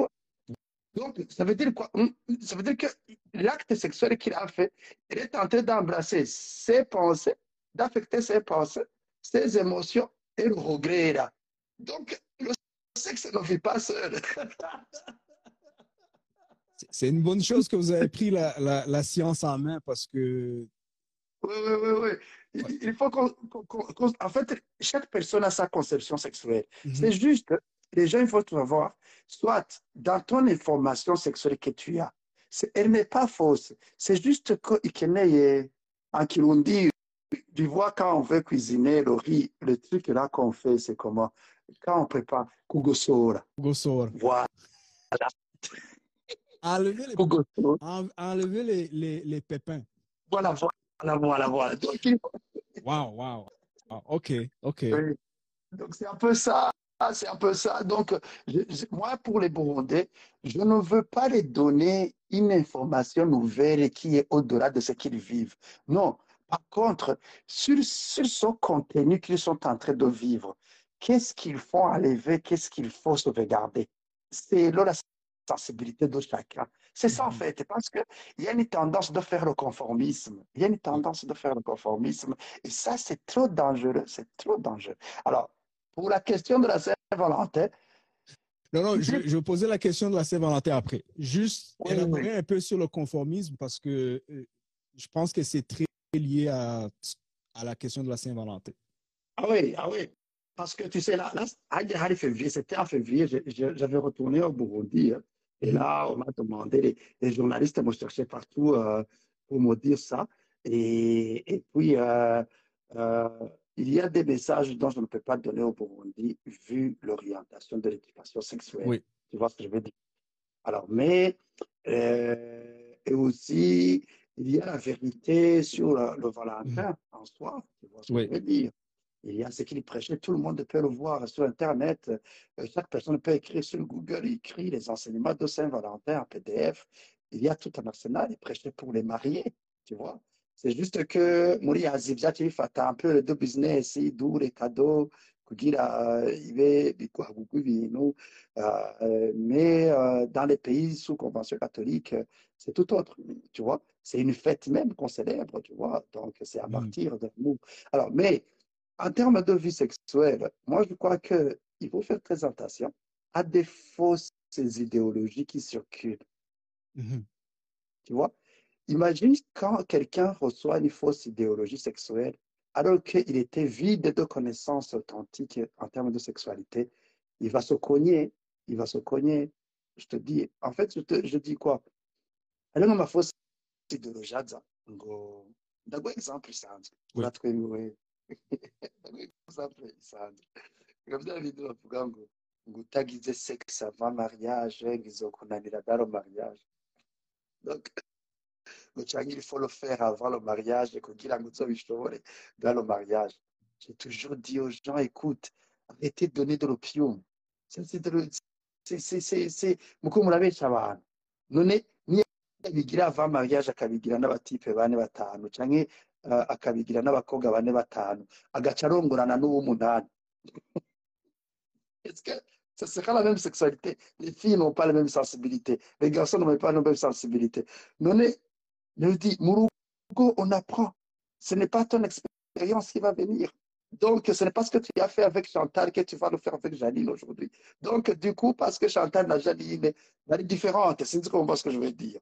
Donc, ça veut dire quoi? Hum, Ça veut dire que l'acte sexuel qu'il a fait, il est en train d'embrasser ses pensées, d'affecter ses pensées, ses émotions et le regret là. Donc, le sexe ne vit pas seul. [LAUGHS] C'est- une bonne chose que vous avez pris la, la, la science en main parce que Oui, oui, oui, oui. Il, il faut qu'on, En fait, chaque personne a sa conception sexuelle. Mhm. C'est juste, les gens, il faut savoir, soit dans ton information sexuelle que tu as, elle n'est pas fausse. C'est juste que, en Kirundi, tu vois, quand on veut cuisiner le riz, le truc là qu'on fait, c'est comment? Quand on prépare kugosora. Gosora. Voilà, Enlever les, kugosora. en- enlever les, les, les pépins. Voilà, voilà, voilà, voilà. Donc, Waouh, waouh. Ah, ok, ok. Oui. Donc c'est un peu ça, c'est un peu ça. Donc je- je- moi pour les Burundais, je ne veux pas les donner une information nouvelle qui est au-delà de ce qu'ils vivent. Non. Par contre, sur, sur ce contenu qu'ils sont en train de vivre, qu'est-ce qu'ils font enlever, qu'est-ce qu'il faut sauvegarder? C'est là la sensibilité de chacun. C'est ça en Mhm. fait, parce que il y a une tendance de faire le conformisme. Il y a une tendance de faire le conformisme. Et ça, c'est trop dangereux, c'est trop dangereux. Alors, pour la question de la Saint-Valentin, Non, non, je, je posais la question de la Saint-Valentin après. Juste Oui, élaborer oui. un peu sur le conformisme parce que euh, je pense que c'est très lié à, à la question de la Saint-Valentin. ah oui, ah oui, parce que tu sais, là, là Aïe, février, c'était en février, j'avais retourné au Burundi, hein. et là, on m'a demandé, les, les journalistes me cherchaient partout euh, pour me dire ça, et, et puis, euh, euh, il y a des messages dont je ne peux pas donner au Burundi vu l'orientation de l'éducation sexuelle. Oui. Tu vois ce que je veux dire? Alors, mais, et aussi, il y a la vérité sur le, le Valentin en soi, tu vois ce que Oui. je veux dire? Il y a ce qu'il prêchait, tout le monde peut le voir sur Internet. Euh, Chaque personne peut écrire sur Google, il écrit les enseignements de Saint-Valentin en PDF. Il y a tout un arsenal, il prêchait pour les mariés, tu vois. C'est juste que, muri azibya tubifata un peu le business, d'où les cadeaux, euh, euh, mais dans les pays sous convention catholique, c'est tout autre, tu vois. C'est une fête même qu'on célèbre, tu vois. Donc, c'est à Mm. partir de nous. Alors, mais en termes de vie sexuelle, moi, je crois que il faut faire très attention à des fausses idéologies qui circulent, Mhm. tu vois? Imagine quand quelqu'un reçoit une fausse idéologie sexuelle, alors qu'il était vide de connaissances authentiques en termes de sexualité, il va se cogner, il va se cogner. Je te dis, en fait, je te, je dis quoi? Alors, ma fausse idéologie, exemple isanzwe. Oui. Bindi bavuga ngo, ngo utagize sexe avant mariage, ngo izokunanira dans le mariage. Donc, il faut le faire avant le mariage kugira ngo uzobishobore dans le mariage. J'ai toujours dit aux gens, écoute, arrêtez de donner de l'opium. C'est, muko murabesha abantu. None, niyo abigira avant mariage akabigira n'abatipe bane batanu, canke uh, akabigira n'abakobwa bane batanu, agaca n'uw'umunani. Est-ce que ce sera la même sexualité? Les filles n'ont pas la même sensibilité. Les garçons n'ont pas la même sensibilité. None, je dis, Murugo, on apprend. Ce n'est pas ton expérience qui va venir. Donc, ce n'est pas ce que tu as fait avec Chantal que tu vas le faire avec Janine aujourd'hui. Donc, du coup, parce que Chantal na Janine, elle est différente. C'est ce que je veux dire.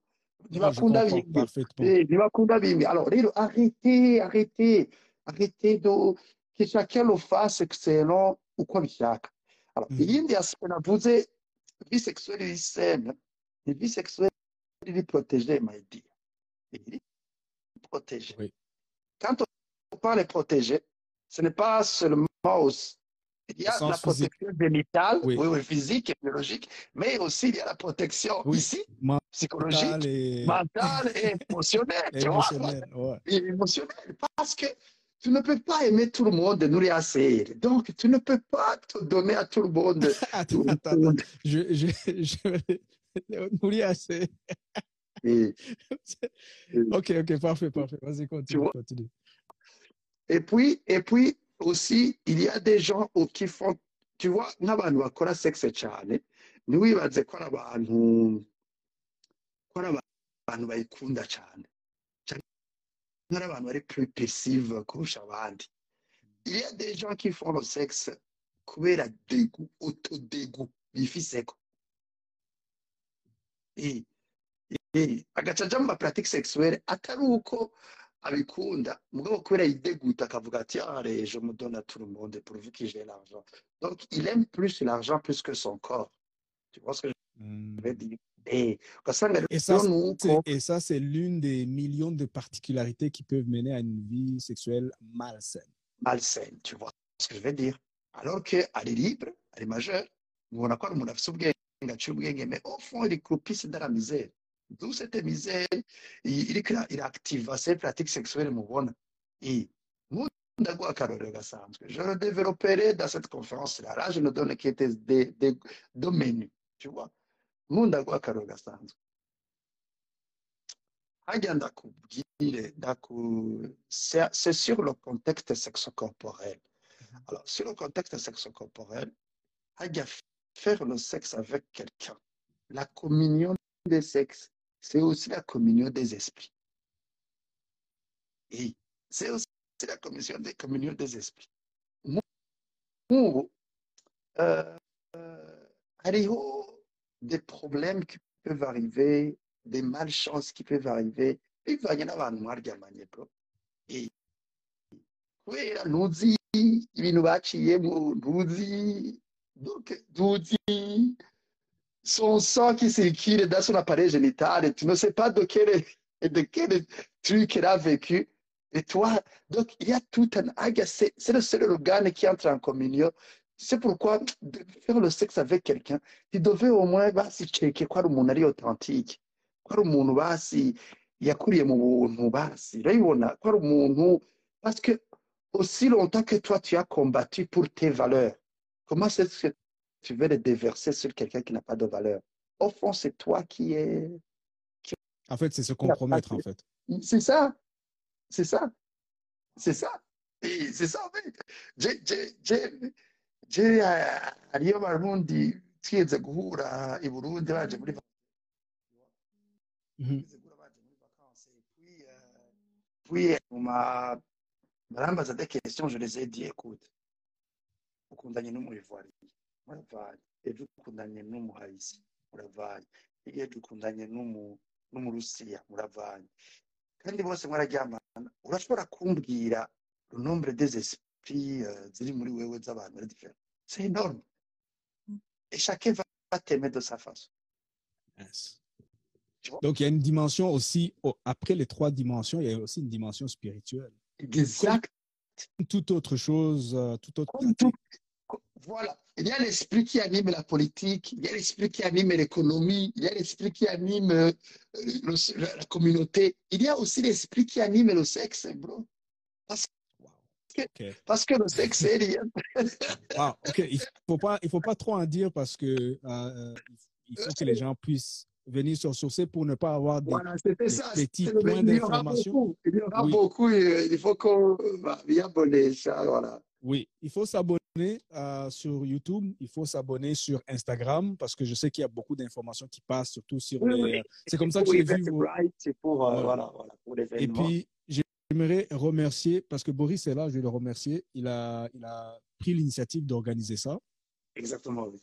Non, je bimwe. parfaitement. Eh. Alors, arrêtez, arrêtez, arrêtez de, que chacun le fasse selon uko abishaka. Alors, Mhm. iyindi aspect navuze, vie sexuelle iri saine, ni vie sexuelle iri protégée, my dear. Il est protégé. Oui. Quand on parle de protéger, ce n'est pas seulement il y a la physique. protection génitale, Oui. oui. Oui, physique et biologique, mais aussi il y a la protection ici, Mental psychologique, et, mentale et [LAUGHS] émotionnelle. tu vois, émotionnel. Ouais. et émotionnelle. Parce que tu ne peux pas aimer tout le monde et nourrir assez. Donc, tu ne peux pas te donner à tout le monde. [LAUGHS] Attends, attends, attends. Je, je, je. [LAUGHS] Et, Ok, ok, parfait, parfait. Vas-y, continue, vois? continue. Et puis, et puis aussi, il y a des gens au- qui font, tu vois, n'abantu bakora sexe cyane, ntiwibaze ko ari abantu, ko ari abantu bayikunda cyane. Cyane ari abantu bari plus kurusha abandi. Il y a des gens qui font le sexe kubera dégoût, autodégoût, bifiseko. Et, et agaca aja mu ma pratique sexuelle atari uko abikunda. Mugabo kubera yideguta akavuga ati allez je me donne à tout le monde pourvu que j'ai l'argent. Donc il aime plus l'argent plus que son corps. Tu vois ce que Hmm. je veux dire? Et Et ça, c'est- c'est l'une des millions de particularités qui peuvent mener à une vie sexuelle malsaine. malsaine tu vois ce que je veux dire? Alors que ari libre ari majeur mubona ko ari umuntu afite ubwenge aciye ubwenge mais au fond il est propice dans la misère d'où cette misère. Il iraactiva ces pratiques sexuelles mubona je le développerai dans cette conférence là je ne donne que des, des, menus tu vois. C'est sur le contexte sexo-corporel. Alors sur le contexte sexo-corporel faire le sexe avec quelqu'un. La communion des sexes c'est aussi la communion des esprits. Et c'est aussi la communion des, communion des esprits. Nk'ubu euh, euh, hariho des problèmes qui peuvent arriver des malchances qui peuvent arriver. Bivanye n'abantu mwaryamanye bro Et kubera ntuzi ibintu baciyemo ntuzi donc ntuzi son sang qui circule dans son appareil génital tu ne sais pas de quel de quel truc elle a vécu. Et toi donc il y a tout un aga c'est c'est le seul organe qui entre en communion. C'est pourquoi de faire le sexe avec quelqu'un tu devais au moins basi checker ko ari umuntu ari authentique. Ko ari umuntu basi yakuriye mu buntu basi urabibona ko ari umuntu parce que aussi longtemps que toi tu as combattu pour tes valeurs comment est-ce que tu veux les déverser sur quelqu'un qui n'a pas de valeur. Au fond c'est toi qui est En fait, c'est se compromettre, en fait. c'est ça. C'est ça. C'est ça. C'est ça en fait. J'ai j'ai j'ai j'ai hariyo abarundi twigeze guhura i burundi baje muri twigeze guhura baje muri vacances et puis euh, puis nyuma barambaza des questions je les ai dit écoute ukundanye n'umurivari muravanye ejo ukundanye n'umuhayisi muravanye ejo ukundanye n'umu n'umurusiya muravanye kandi bose mwararyamana urashobora kumbwira le nombre des esprits ziri muri wewe z'abantu bari différents c'est énorme et chacun va va t'aimer de sa façon Yes. Donc, il y a une dimension aussi, oh, après les trois dimensions, il y a aussi une dimension spirituelle. exact. Toute autre chose, euh, toute autre Comme pratique. tout- voilà il y a l'esprit qui anime la politique il y a l'esprit qui anime l'économie il y a l'esprit qui anime euh, le- la, communauté il y a aussi l'esprit qui anime le sexe bro Wow. Ok. parce que le sexe est [LAUGHS] Wow. Ok. Il faut pas, il faut pas trop en dire parce que euh, euh, il faut que les gens puissent venir sur Sourcé pour ne pas avoir des, Voilà, c'était des ça. petits points il y aura d'information. beaucoup. Il y aura Oui. beaucoup. il faut qu'on va y abonner. Ça, voilà. Oui, il faut s'abonner euh, sur YouTube, il faut s'abonner sur Instagram parce que je sais qu'il y a beaucoup d'informations qui passent, surtout sur Oui, les. oui. euh, C'est comme ça que j'ai vu vos. C'est pour, euh, voilà, voilà, pour Et puis, j'aimerais remercier, parce que Boris est là, je vais le remercier. Il a, il a pris l'initiative d'organiser ça. Exactement, oui.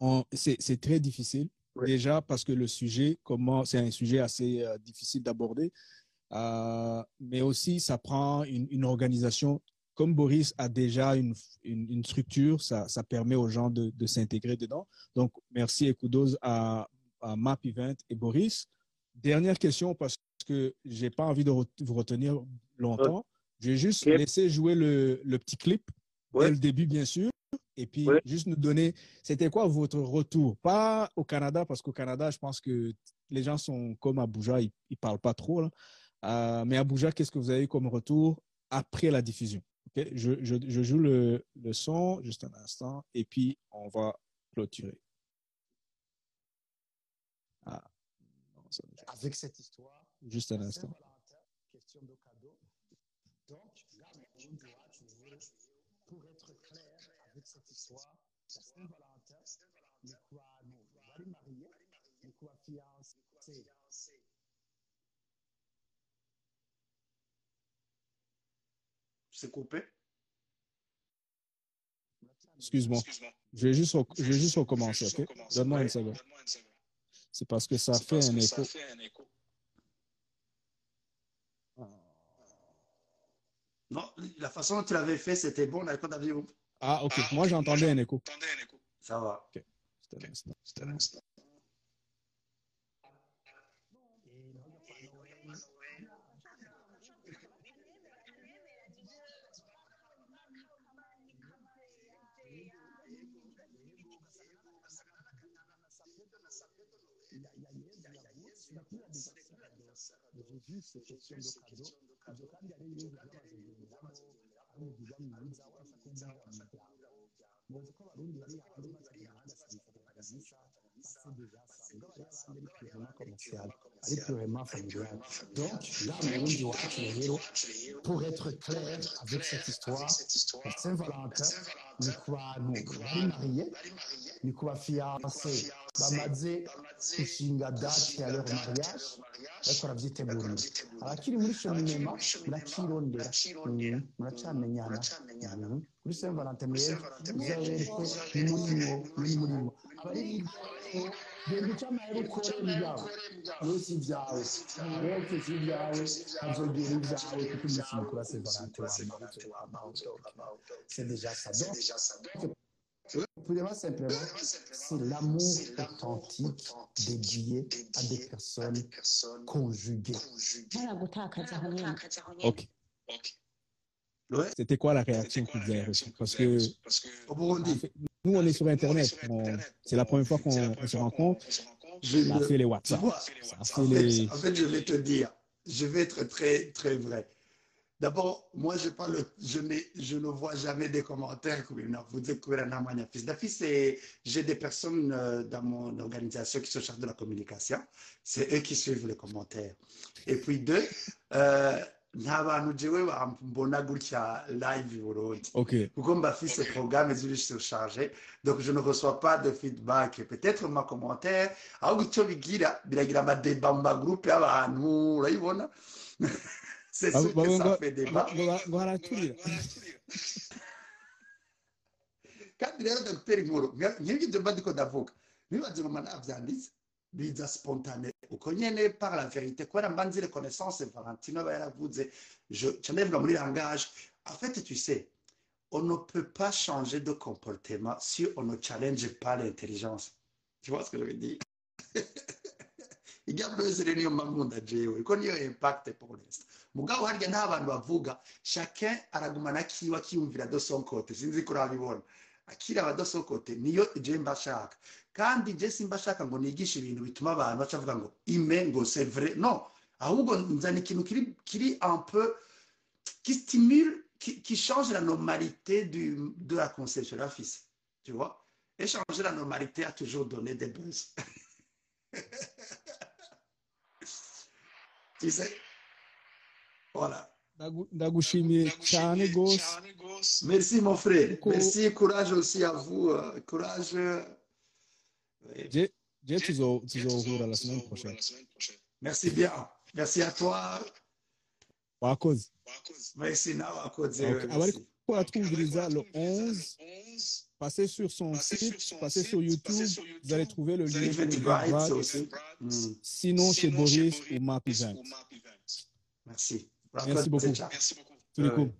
On- C'est c'est très difficile. Oui. Déjà parce que le sujet, comment, c'est un sujet assez euh, difficile d'aborder. Euh, mais aussi, ça prend une, une organisation. Comme Boris a déjà une, une, une structure, ça, ça permet aux gens de, de s'intégrer dedans. Donc, merci et kudos à, à Map Event et Boris. Dernière question parce que j'ai pas envie de re- vous retenir longtemps. Je vais juste laisser jouer le, le petit clip Ouais. dès le début, bien sûr. Et puis, Ouais. juste nous donner, c'était quoi votre retour? Pas au Canada, parce qu'au Canada, je pense que les gens sont comme Abuja, ils, ils parlent pas trop, là. Euh, mais Abuja, qu'est-ce que vous avez eu comme retour après la diffusion? Je, je, je joue le, le son, juste un instant, et puis on va clôturer. Ah, non, ça ne- avec cette histoire. juste un instant. Saint-Valentin, question de cadeau. Donc, là, on doit toujours, pour être clair avec cette histoire, la Saint-Valentin, ni quoi nous quoi. C'est coupé. Excuse-moi. Je vais juste, rec- je vais juste recommencer, ok? Donne-moi une seconde. C'est parce que ça fait un écho. Non, la façon dont tu l'avais fait, c'était bon, d'accord, David? Ah, ok. Moi, j'entendais un écho. Ça va. C'était un. Jésus, c'est question de cadeau. Purement commercial ari purement familial donc pour être clair avec cette histoire. Saint-Valentin ku bantu bari mariye ni ku bafiyanse bamaze gushinga date ya leur mariage bariko baravyitegurira abakiri muri cheminema muracirondera Mhm, muracamenyana Mhm. kuri saint valentin rero muzabereke ni murimo ni murimo genda ukore yose ibyawe ibyawe hazogera ibyawe kuko umunsi mukuru wa saint valentin wamaze c'est déjà ça donc pour moi, simplement, c'est l'amour authentique dédié à des personnes conjuguées. Ok. Ouais. C'était quoi la réaction que vous avez reçue Parce que nous, on est sur Internet. C'est la première fois qu'on on se rencontre. Ça fait les WhatsApp. Ça fait, les... en fait, je vais te dire, je vais être très, très vrai. D'abord, moi, je, parle, je, n'ai- je ne vois jamais des commentaires. comme Vous dites que J'ai des personnes euh, dans mon organisation qui se chargent de la communication. C'est eux qui suivent les commentaires. Et puis, deux, euh, nta bantu jewe bambona gutya live i Burundi. Ok. Kuko mbafise programme ziri surchargé donc je ne reçois pas de feedback peut-être ma commentaire ahubwo icyo bigira biragira amadeba mu magroupe y'abantu urayibona [LAUGHS] c'est sûr que ça fait débat. kandi rero dr nkuru nk'ibyo ibyo mba ndiko ndavuga bibaze ngo navyanditse biza spontane uko nyene par la vérité. Kubera mba nzi reconnaissance valentino aba yaravuze je ca ndabivuga muri langage. En fait tu sais on ne peut pas changer de comportement si on ne challenge pas l'intelligence. Tu vois ce que je veux dire? Igaburo yose rero niyo mpamvu jewe kuko niyo impact pour l'instant mugabo harya nta bantu bavuga. Chacun aragumana akiwe akiyumvira côté sinzi ko urabibona. Son côté niyo je mba shaka kandi je simba shaka ngo nigishe ibintu bituma abantu baca bavuga ngo ime ngo c'est vrai. Non. Ahubwo nzana ikintu kiri kiri un peu qui stimule qui, qui change la normalité du, de la conception de la fils. Tu vois? Et changer la normalité a toujours donné des buzz [LAUGHS] tu sais? Voilà Ndagu- ndagushimiye cyane rwose Merci mon frère. Merci, courage aussi à vous. euh, Courage. je je tuzo tuzohura la semaine prochaine Merci bien. Merci à toi. wakoze Merci nawe akoze. Ok, merci. abari kuratwumviriza le 11 passez sur son site passez sur YouTube vous allez trouver le lien sinon chez Boris ou Map Event Merci. Merci beaucoup. Ciao. tous les Ouais. coups